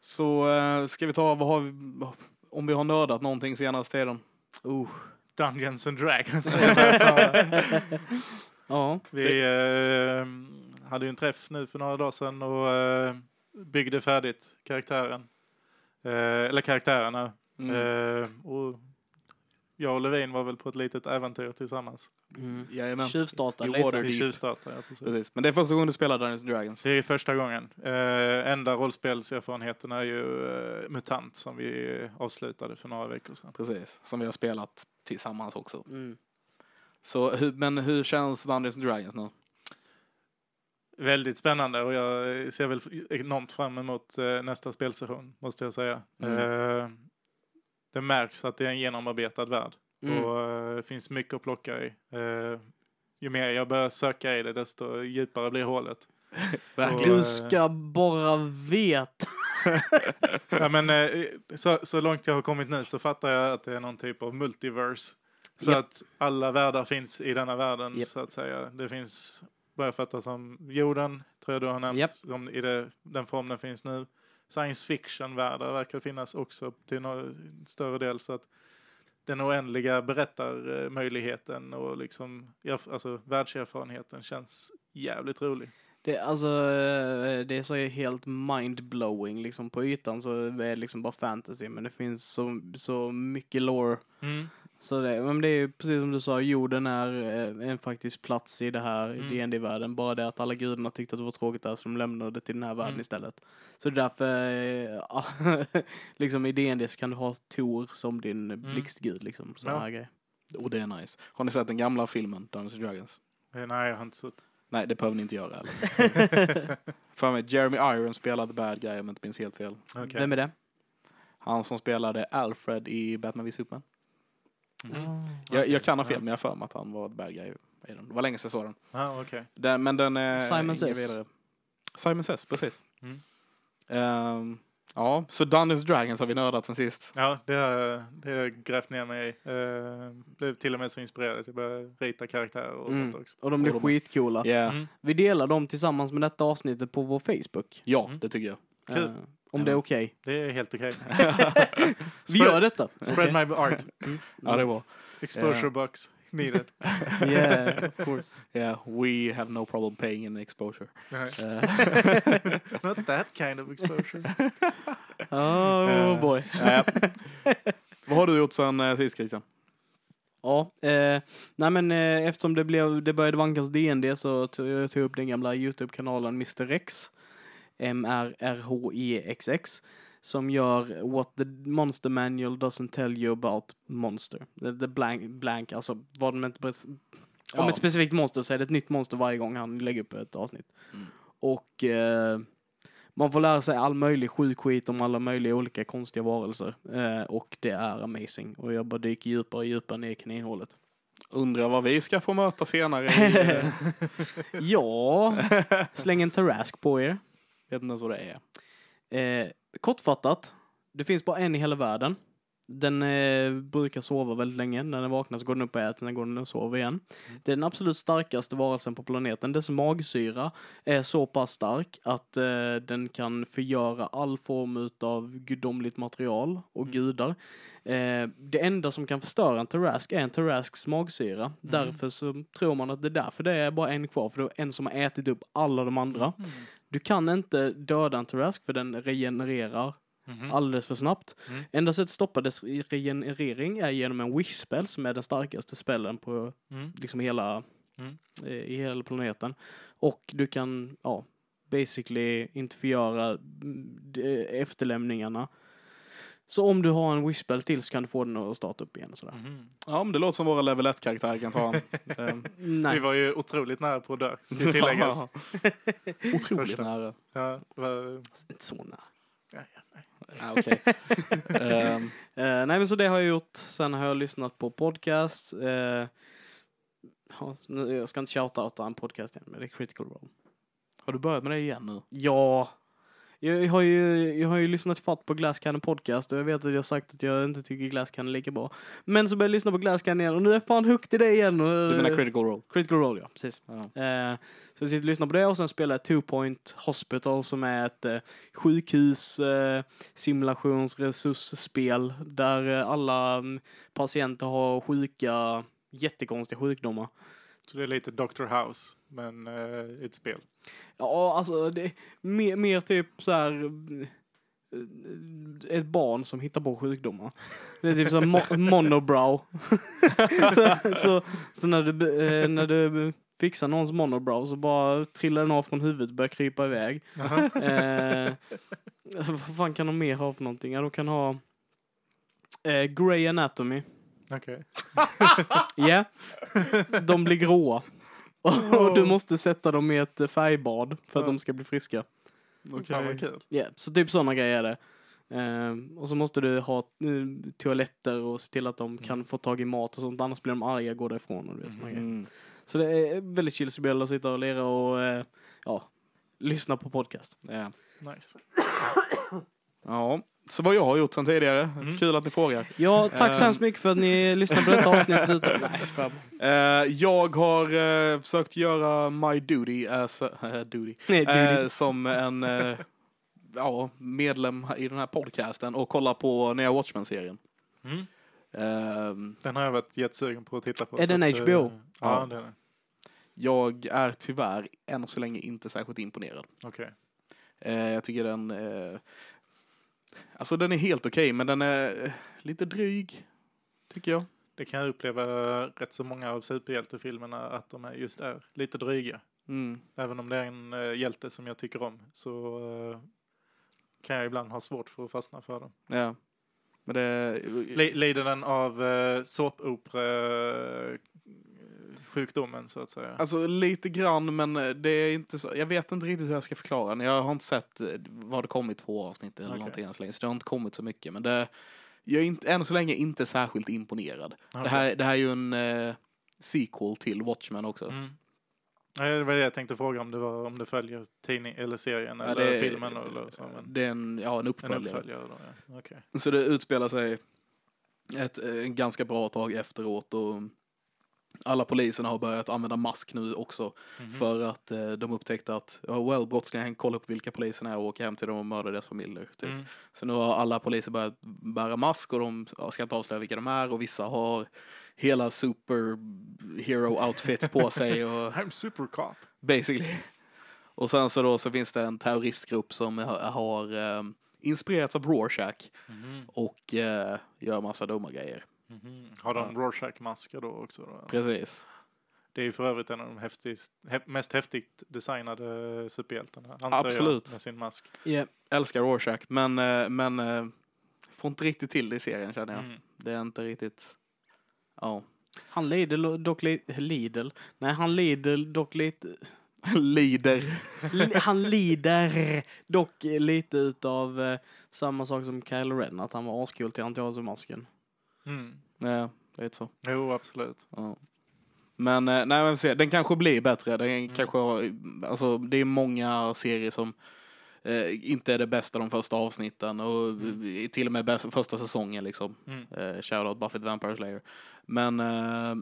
Så eh, ska vi ta, vad har vi, om vi har nördat någonting senaste tiden? Oh. Dungeons and Dragons. <laughs> Ja. Vi eh, hade ju en träff nu för några dagar sedan och eh, byggde färdigt karaktären. Eller karaktärerna. Mm. Och jag och Levin var väl på ett litet äventyr tillsammans. Mm. Jajamän. Tjuvstarta lite. Vi tjuvstartade, ja, precis. Precis. Men det är första gången du spelar Dungeons Dragons. Det är första gången. Eh, enda rollspelserfarenheten är ju eh, MUTANT som vi avslutade för några veckor sedan. Precis. Som vi har spelat tillsammans också. Mm. Så, hur, men hur känns Dungeons Dragons nu? Väldigt spännande och jag ser väl enormt fram emot eh, nästa spelsession, måste jag säga. Mm. Eh, det märks att det är en genomarbetad värld Mm. och eh, det finns mycket att plocka i. Eh, ju mer jag börjar söka i det, desto djupare blir hålet. <laughs> Verkligen. Du ska bara veta. <laughs> Ja, men, eh, så, så långt jag har kommit nu så fattar jag att det är någon typ av multiverse. Så Japp. att alla världar finns i denna världen Japp. så att säga. Det finns, vad jag fattar som jorden, tror jag du har nämnt, Japp. som i det, den form den finns nu. Science fiction-världar verkar finnas också till någon större del. Så att den oändliga berättarmöjligheten och liksom, alltså världserfarenheten känns jävligt rolig. Det, alltså, eh, det är så helt mind-blowing liksom. På ytan så är det liksom bara fantasy, men det finns så, så mycket lore. Så det, men det är precis som du sa, jorden är eh, en faktisk plats i det här Mm. dd världen Bara det att alla gudarna tyckte att det var tråkigt där så de lämnade det till den här världen Mm. istället. Så det är därför, eh, <laughs> liksom i D&D så kan du ha Tor som din blixtgud liksom. Såna Ja. här grejer. Och det är nice. Har ni sett den gamla filmen, Dungeons and Dragons? Eh, Nej, jag har inte sett. Nej, det behöver ni inte göra heller. <laughs> För mig, Jeremy Irons spelade bad guy om jag inte minns helt fel. Okej. Vem är det? Han som spelade Alfred i Batman v Superman. Mhm. Jag, jag kan ha fel, men jag har för mig att han var ett bad guy i den. Det var länge sedan jag såg den. Ja, okej. den men den är Simon Says. vidare. Simon Says, precis. Mm. Ehm, ja, så Dungeons Dragons har vi nördat sen sist. Ja, det har det har jag grävt ner mig i. Uh, blev till och med så inspirerad att jag började rita karaktärer och Mm. sånt också. Och de blir Och de- skitcoola. Yeah. Mm. Vi delar dem tillsammans med detta avsnittet på vår Facebook. Ja, Mm. det tycker jag. Kul. Eh, om det är okej. Det är helt okej. <laughs> Vi gör detta. Spread my art. <laughs> Ja, det var. Exposure Ja. box needed. <laughs> Yeah, of course. Yeah, we have no problem paying in exposure. Eh, Not that kind of exposure. Oh Eh, boy. ja. Vad har du gjort sen uh, sist Christian? Ja, eh, nej men eh, eftersom det, blev, det började vankas DND så tog jag tog upp den gamla Youtube-kanalen Mr Rex. M-R-R-H-E-X-X. Som gör What the Monster Manual doesn't tell you about Monster. The, the blank, blank, alltså vad de inte Om Ja. ett specifikt monster så är det ett nytt monster varje gång han lägger upp ett avsnitt. Mm. Och eh, man får lära sig all möjlig sjuk skit om alla möjliga olika konstiga varelser. Eh, och det är amazing. Och jag bara dyker djupare och djupare ner i kaninhålet. Undrar vad vi ska få möta senare i... eh, <laughs> Ja, <laughs> släng en Tarask på er. Vet inte ens vad det är. Eh, kortfattat, det finns bara en i hela världen. Den eh, brukar sova väldigt länge. När den vaknar så går den upp och äter, sen går den och sover igen. Det är den absolut starkaste varelsen på planeten. Dess magsyra är så pass stark att eh, den kan förgöra all form av gudomligt material och Mm. gudar. Eh, det enda som kan förstöra en Tarask är en Tarasks magsyra. Därför så tror man att det är därför det är bara en kvar, för det är en som har ätit upp alla de andra. Du kan inte döda en Tarask för den regenererar Mhm. alldeles för snabbt. Mm. Enda sättet att stoppa dess regenerering är genom en wish spell som är den starkaste spellen på Mm. liksom hela, Mm. eh, i hela planeten. Och du kan, ja, basically inte förgöra mm, efterlämningarna. Så om du har en wish spell till så kan du få den att starta upp igen. Sådär. Mhm. Ja, men det låter som våra level 1-karaktärer kan ta en. <laughs> Nej. Vi var ju otroligt nära på att dö, ska tilläggas. <laughs> Otroligt Första. nära. Ja, var, Inte så nära. ja, ja, nej. Okej. <laughs> Ehm, Eh, nej men så det har jag gjort. Sen har jag lyssnat på podcast. Eh, nu- jag ska inte shoutouta en podcast igen, men det är Critical Role. har du börjat med det igen nu? Ja. Jag har ju, jag har ju lyssnat fatt på Glass Cannon podcast och jag vet att jag har sagt att jag inte tycker Glass Cannon är lika bra. Men så började jag lyssna på Glass Cannon igen och nu är jag fan hooked i det igen. Och, Du menar critical role? Critical Role, ja. Precis. Ja. Eh, så jag sitter och lyssnar på det och sen spelar jag Two Point Hospital som är ett eh, sjukhus eh, simulationsresursspel där eh, alla mm, patienter har sjuka, jättekonstiga sjukdomar. Så det är lite Dr. House, men uh, ett spel. Ja, alltså det mer, mer typ så här eh, ett barn som hittar på sjukdomar. Det är typ så mo- <laughs> monobrow. så, <laughs> så, så när du, eh, när du fixar någons monobrow så bara trillar den av från huvudet och börjar krypa iväg. Eh, vad fan kan de mer ha för någonting? Ja, de kan ha eh, Grey Anatomy. Okej. Ja. De blir gråa. Och <laughs> du måste sätta dem i ett eh, färgbad för att de ska bli friska. Vad kul. Ja, så typ sådana grejer är det. Ehm, och så måste du ha eh, toaletter och se till att de kan få tag i mat och sånt. Annars blir de arga och går därifrån. Och du vet, såna grejer. Mm. Så det är väldigt chill spel att sitta och lira och eh, ja, lyssna på podcast. Ja. Nice. ja. Så vad jag har gjort sen tidigare. Mm. Kul att ni frågar. Ja, tack så Ehm. hemskt mycket för att ni lyssnade på detta <laughs> avsnittet. Utan... Nej, jag. Eh, jag har eh, försökt göra my duty as a, eh, <laughs> duty, Nej, du, eh, som en eh, ja, medlem i den här podcasten och kolla på nya Watchmen-serien. Mm. Ehm, Den har jag varit jättesugen på att titta på. Är den att, eh, HBO? Ja, Ja. det är den. jag är tyvärr än så länge inte särskilt imponerad. Okej. Eh, jag tycker den, eh, alltså den är helt okej men den är eh, lite dryg, tycker jag. Det kan jag uppleva rätt så många av superhjältefilmerna att de är just är lite dryga. Mm. Även om det är en uh, hjälte som jag tycker om så eh, kan jag ibland ha svårt för att fastna för dem. Ja. Men det... Li- Lider den av såpopera sjukdomen så att säga? Alltså lite grann, men eh, det är inte så. Jag vet inte riktigt hur jag ska förklara den. Jag har inte sett eh, vad det kommit två avsnitt eller Okej. någonting än så länge. Så det har inte kommit så mycket. Men det, jag är inte, än så länge inte särskilt imponerad. Okej. Det, här, det här är ju en eh, sequel till Watchmen också. Mm. Det var det jag tänkte fråga om det var om det följer tidning eller serien Ja, eller det filmen eller så. Men Det är en, ja, en en uppföljare. uppföljare då, ja. Okej. Så det utspelar sig ett eh, en ganska bra tag efteråt och alla poliserna har börjat använda mask nu också Mhm. för att eh, de upptäckte att ja, well, brottslingar kollar upp vilka poliserna är och åker hem till dem och mördar deras familjer. Typ. Mm. Så nu har alla poliser börjat bära mask och de ska inte avslöja vilka de är och vissa har hela superhero outfits på sig och <laughs> I'm super cop. basically. Och sen så då så finns det en terroristgrupp som har, har eh, inspirerats av Rorschach Mhm. och eh, gör massa dumma grejer. Mhm. Har de Rorschach-masker då också? Då? Precis. Det är ju för övrigt en av de häftigst, hä- mest häftigt designade superhjältarna. Absolut. Jag, med sin mask. Ja. Älskar Rorschach men, eh, men eh, får inte riktigt till det i serien känner jag. Mm. Det är inte riktigt, ja. Han lider dock lite... Lidl? Nej, han lider dock lite... <laughs> Lider. Li- Han lider dock lite utav eh, samma sak som Kylo Ren, att han var ascool till han tog av sig masken. Mm. Ja, lite så. Jo, absolut. Ja. Men eh, nej men se, den kanske blir bättre. Den Mm. kanske har, alltså det är många serier som eh, inte är det bästa de första avsnitten och Mm. eh, till och med bäst, första säsongen liksom. Mm. Eh, Shoutout Buffy the Vampire Slayer. Men eh,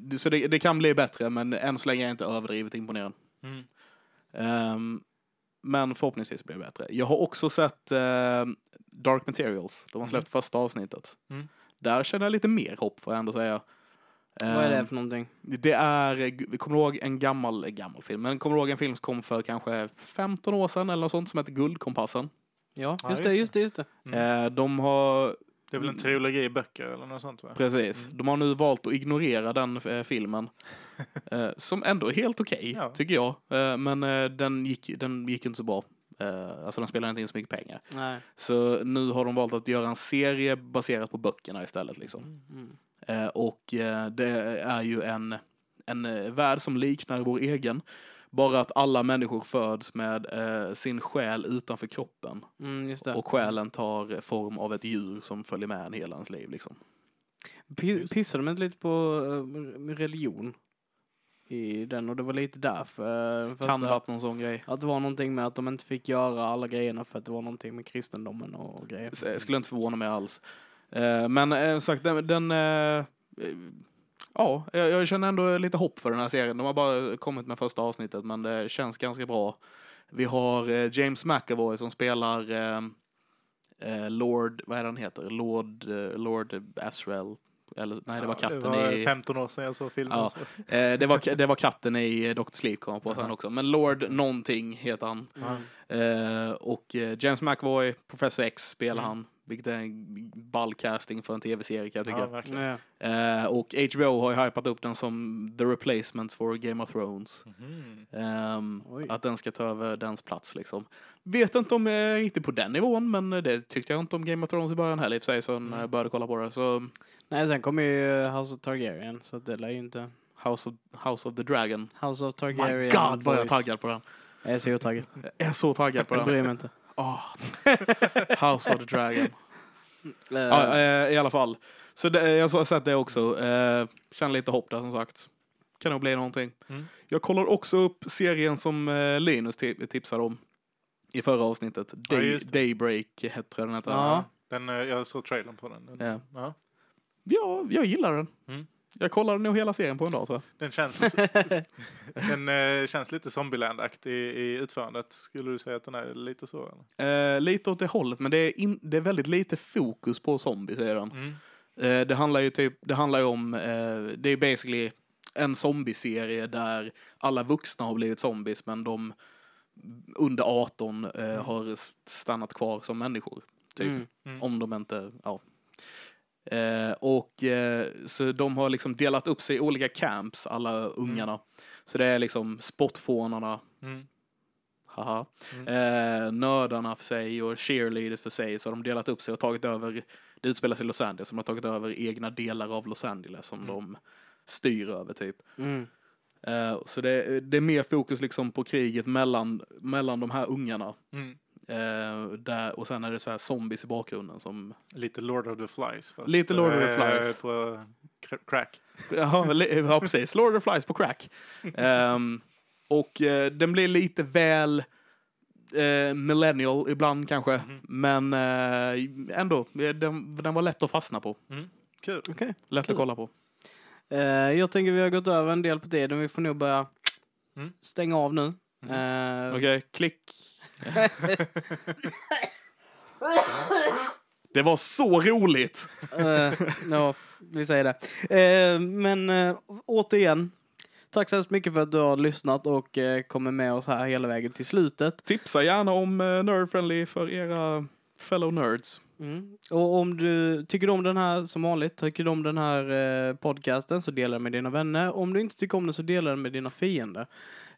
det, så det, det kan bli bättre men än så länge är jag inte överdrivet imponerad. Mm. Ehm, men förhoppningsvis blir det bättre. Jag har också sett eh, Dark Materials. De har släppt första avsnittet. Där känner jag lite mer hopp får jag ändå säga. Vad är det Ehm, för någonting? det är, vi kommer ihåg en gammal, eh, gammal film, men kommer ihåg en film som kom för kanske 15 år sedan eller något sånt som heter Guldkompassen. Ja, Ja, just just det, just det, just det. Mm. Eh, de har, Det är väl en trilogi i böcker eller något sånt va? precis, Mm. de har nu valt att ignorera den eh, filmen. <laughs> eh, som ändå är helt okej, Ja. tycker jag. Eh, men eh, den, gick, den gick inte så bra. Eh, alltså den spelade inte in så mycket pengar. Nej. Så nu har de valt att göra en serie baserat på böckerna istället. Liksom. Mm. Eh, och eh, det är ju en, en värld som liknar vår egen. Bara att alla människor föds med sin själ utanför kroppen. Mm. Och själen tar form av ett djur som följer med en hela ens liv. Liksom. Pi- Pissade de inte lite på religion i den och det var lite därför. eh, första- Kan varit någon sån grej. Att det var någonting med att de inte fick göra alla grejerna för att det var någonting med kristendomen och grejer. Så Jag skulle inte förvåna mig alls. Eh, men eh, som sagt, den... den eh, eh, ja, jag, känner ändå lite hopp för den här serien. De har bara kommit med första avsnittet, men det känns ganska bra. Vi har eh, James McAvoy som spelar eh, eh, Lord, vad är det han heter? Lord, eh, Lord Asriel. Eller nej, det var Ja, katten det var i... 15 år sedan jag såg filmen. Ja. Så. Eh, det, var, det var katten i Dr. Sleep kom på sen också. Men Lord någonting heter han. Mm. Eh, och eh, James McAvoy, Professor X spelar Mm. han. Vilket är en ball casting för en tv-serie kan jag tycka. Ja, verkligen. Eh, och HBO har ju hypat upp den som the replacement for Game of Thrones. Ehm, Oj. att den ska ta över dens plats liksom. Vet inte om jag är riktigt på den nivån, men det tyckte jag inte om Game of Thrones i början heller i och för sig, så när jag började kolla på det. Så Nej, sen kommer ju House of Targaryen så det lär ju inte... House of, House of the Dragon. House of My Targaryen. God vad jag är taggad på den. Jag är så otaggad. Jag är så taggad på Jag den. bryr mig inte. Åh. House of the Dragon. Eh, Ja, eh, I alla fall. Så det, jag har sett det också. Eh, känner lite hopp där som sagt. kan nog bli någonting. Mm. Jag kollar också upp serien som eh, Linus ti- tipsade om i förra avsnittet. Ja, Day, det. Daybreak hette den heter. Ja. Den, jag såg trailern på den. den Ja. ja. Ja, jag gillar den. Mm. Jag kollade nog hela serien på en dag tror jag. Den känns, <laughs> den eh, känns lite Zombieland-aktig i utförandet. Skulle du säga att den är lite så? Eh, lite åt det hållet, men det är, in, det är väldigt lite fokus på zombies i den. Mm. Eh, det handlar ju typ, det handlar ju om, eh, det är basically en zombieserie där alla vuxna har blivit zombies men de under 18 eh, har s- stannat kvar som människor. Typ. Mm. Mm. Om de inte, ja. Eh, och eh, så de har liksom delat upp sig i olika camps, alla ungarna. Så det är liksom spottfånarna, Mm. haha, Mm. eh, nördarna för sig och cheerleaders för sig. Så har de delat upp sig och tagit över, det utspelar sig i Los Angeles, de har tagit över egna delar av Los Angeles som Mm. de styr över typ. Mm. Eh, så det, det är mer fokus liksom på kriget mellan, mellan de här ungarna. Mm. Eh, där, och sen är det så här zombies i bakgrunden som Lite Lord of the Flies. Fast, Lite Lord of the eh, Flies. På cr- crack. <laughs> Ja, precis. Lord of the Flies på crack. <laughs> Ehm, och eh, den blir lite väl eh, millennial ibland kanske. Mhm. Men eh, ändå, eh, den, den var lätt att fastna på. Kul. Okej. Lätt Kul. att kolla på. Eh, jag tänker vi har gått över en del på tiden. Vi får nog börja Mm. stänga av nu. Mm. Eh, Okej, klick. <laughs> det var så roligt! Eh, ja, vi säger det. Eh, men eh, återigen, tack så hemskt mycket för att du har lyssnat och eh, kommer med oss här hela vägen till slutet. Tipsa gärna om uh, Nerd Friendly för era fellow nerds. Mm. Och om du tycker om den här, som vanligt, tycker du om den här eh, podcasten så dela den med dina vänner. Om du inte tycker om den så dela den med dina fiender.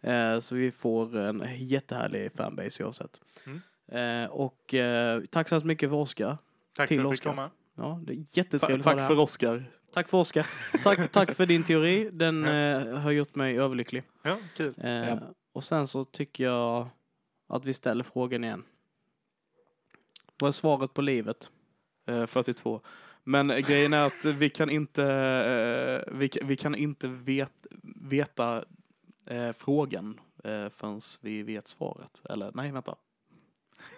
Eh, så vi får en jättehärlig fanbase oavsett. Mm. Eh, och eh, tack så hemskt mycket för Oskar. Tack Till för att jag fick komma. Ja, det är Ta- jättetrevligt att ha tack för här. Oscar. Tack för Oskar. <laughs> tack, tack för din teori. Den eh, har gjort mig överlycklig. Ja, kul. Eh, Ja. Och sen så tycker jag att vi ställer frågan igen. Vad är svaret på livet? Eh, 42. Men eh, grejen är att vi kan inte, eh, vi, vi kan inte vet, veta eh, frågan eh, förrän vi vet svaret. Eller nej, vänta.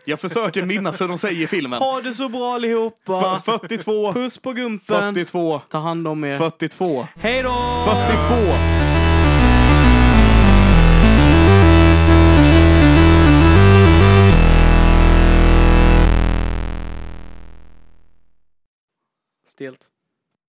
Jag försöker minnas hur de säger i filmen. Ha det så bra allihopa! F- 42, Puss på gumpen! 42, Ta hand om er. 42, Hej då! 42. steelt.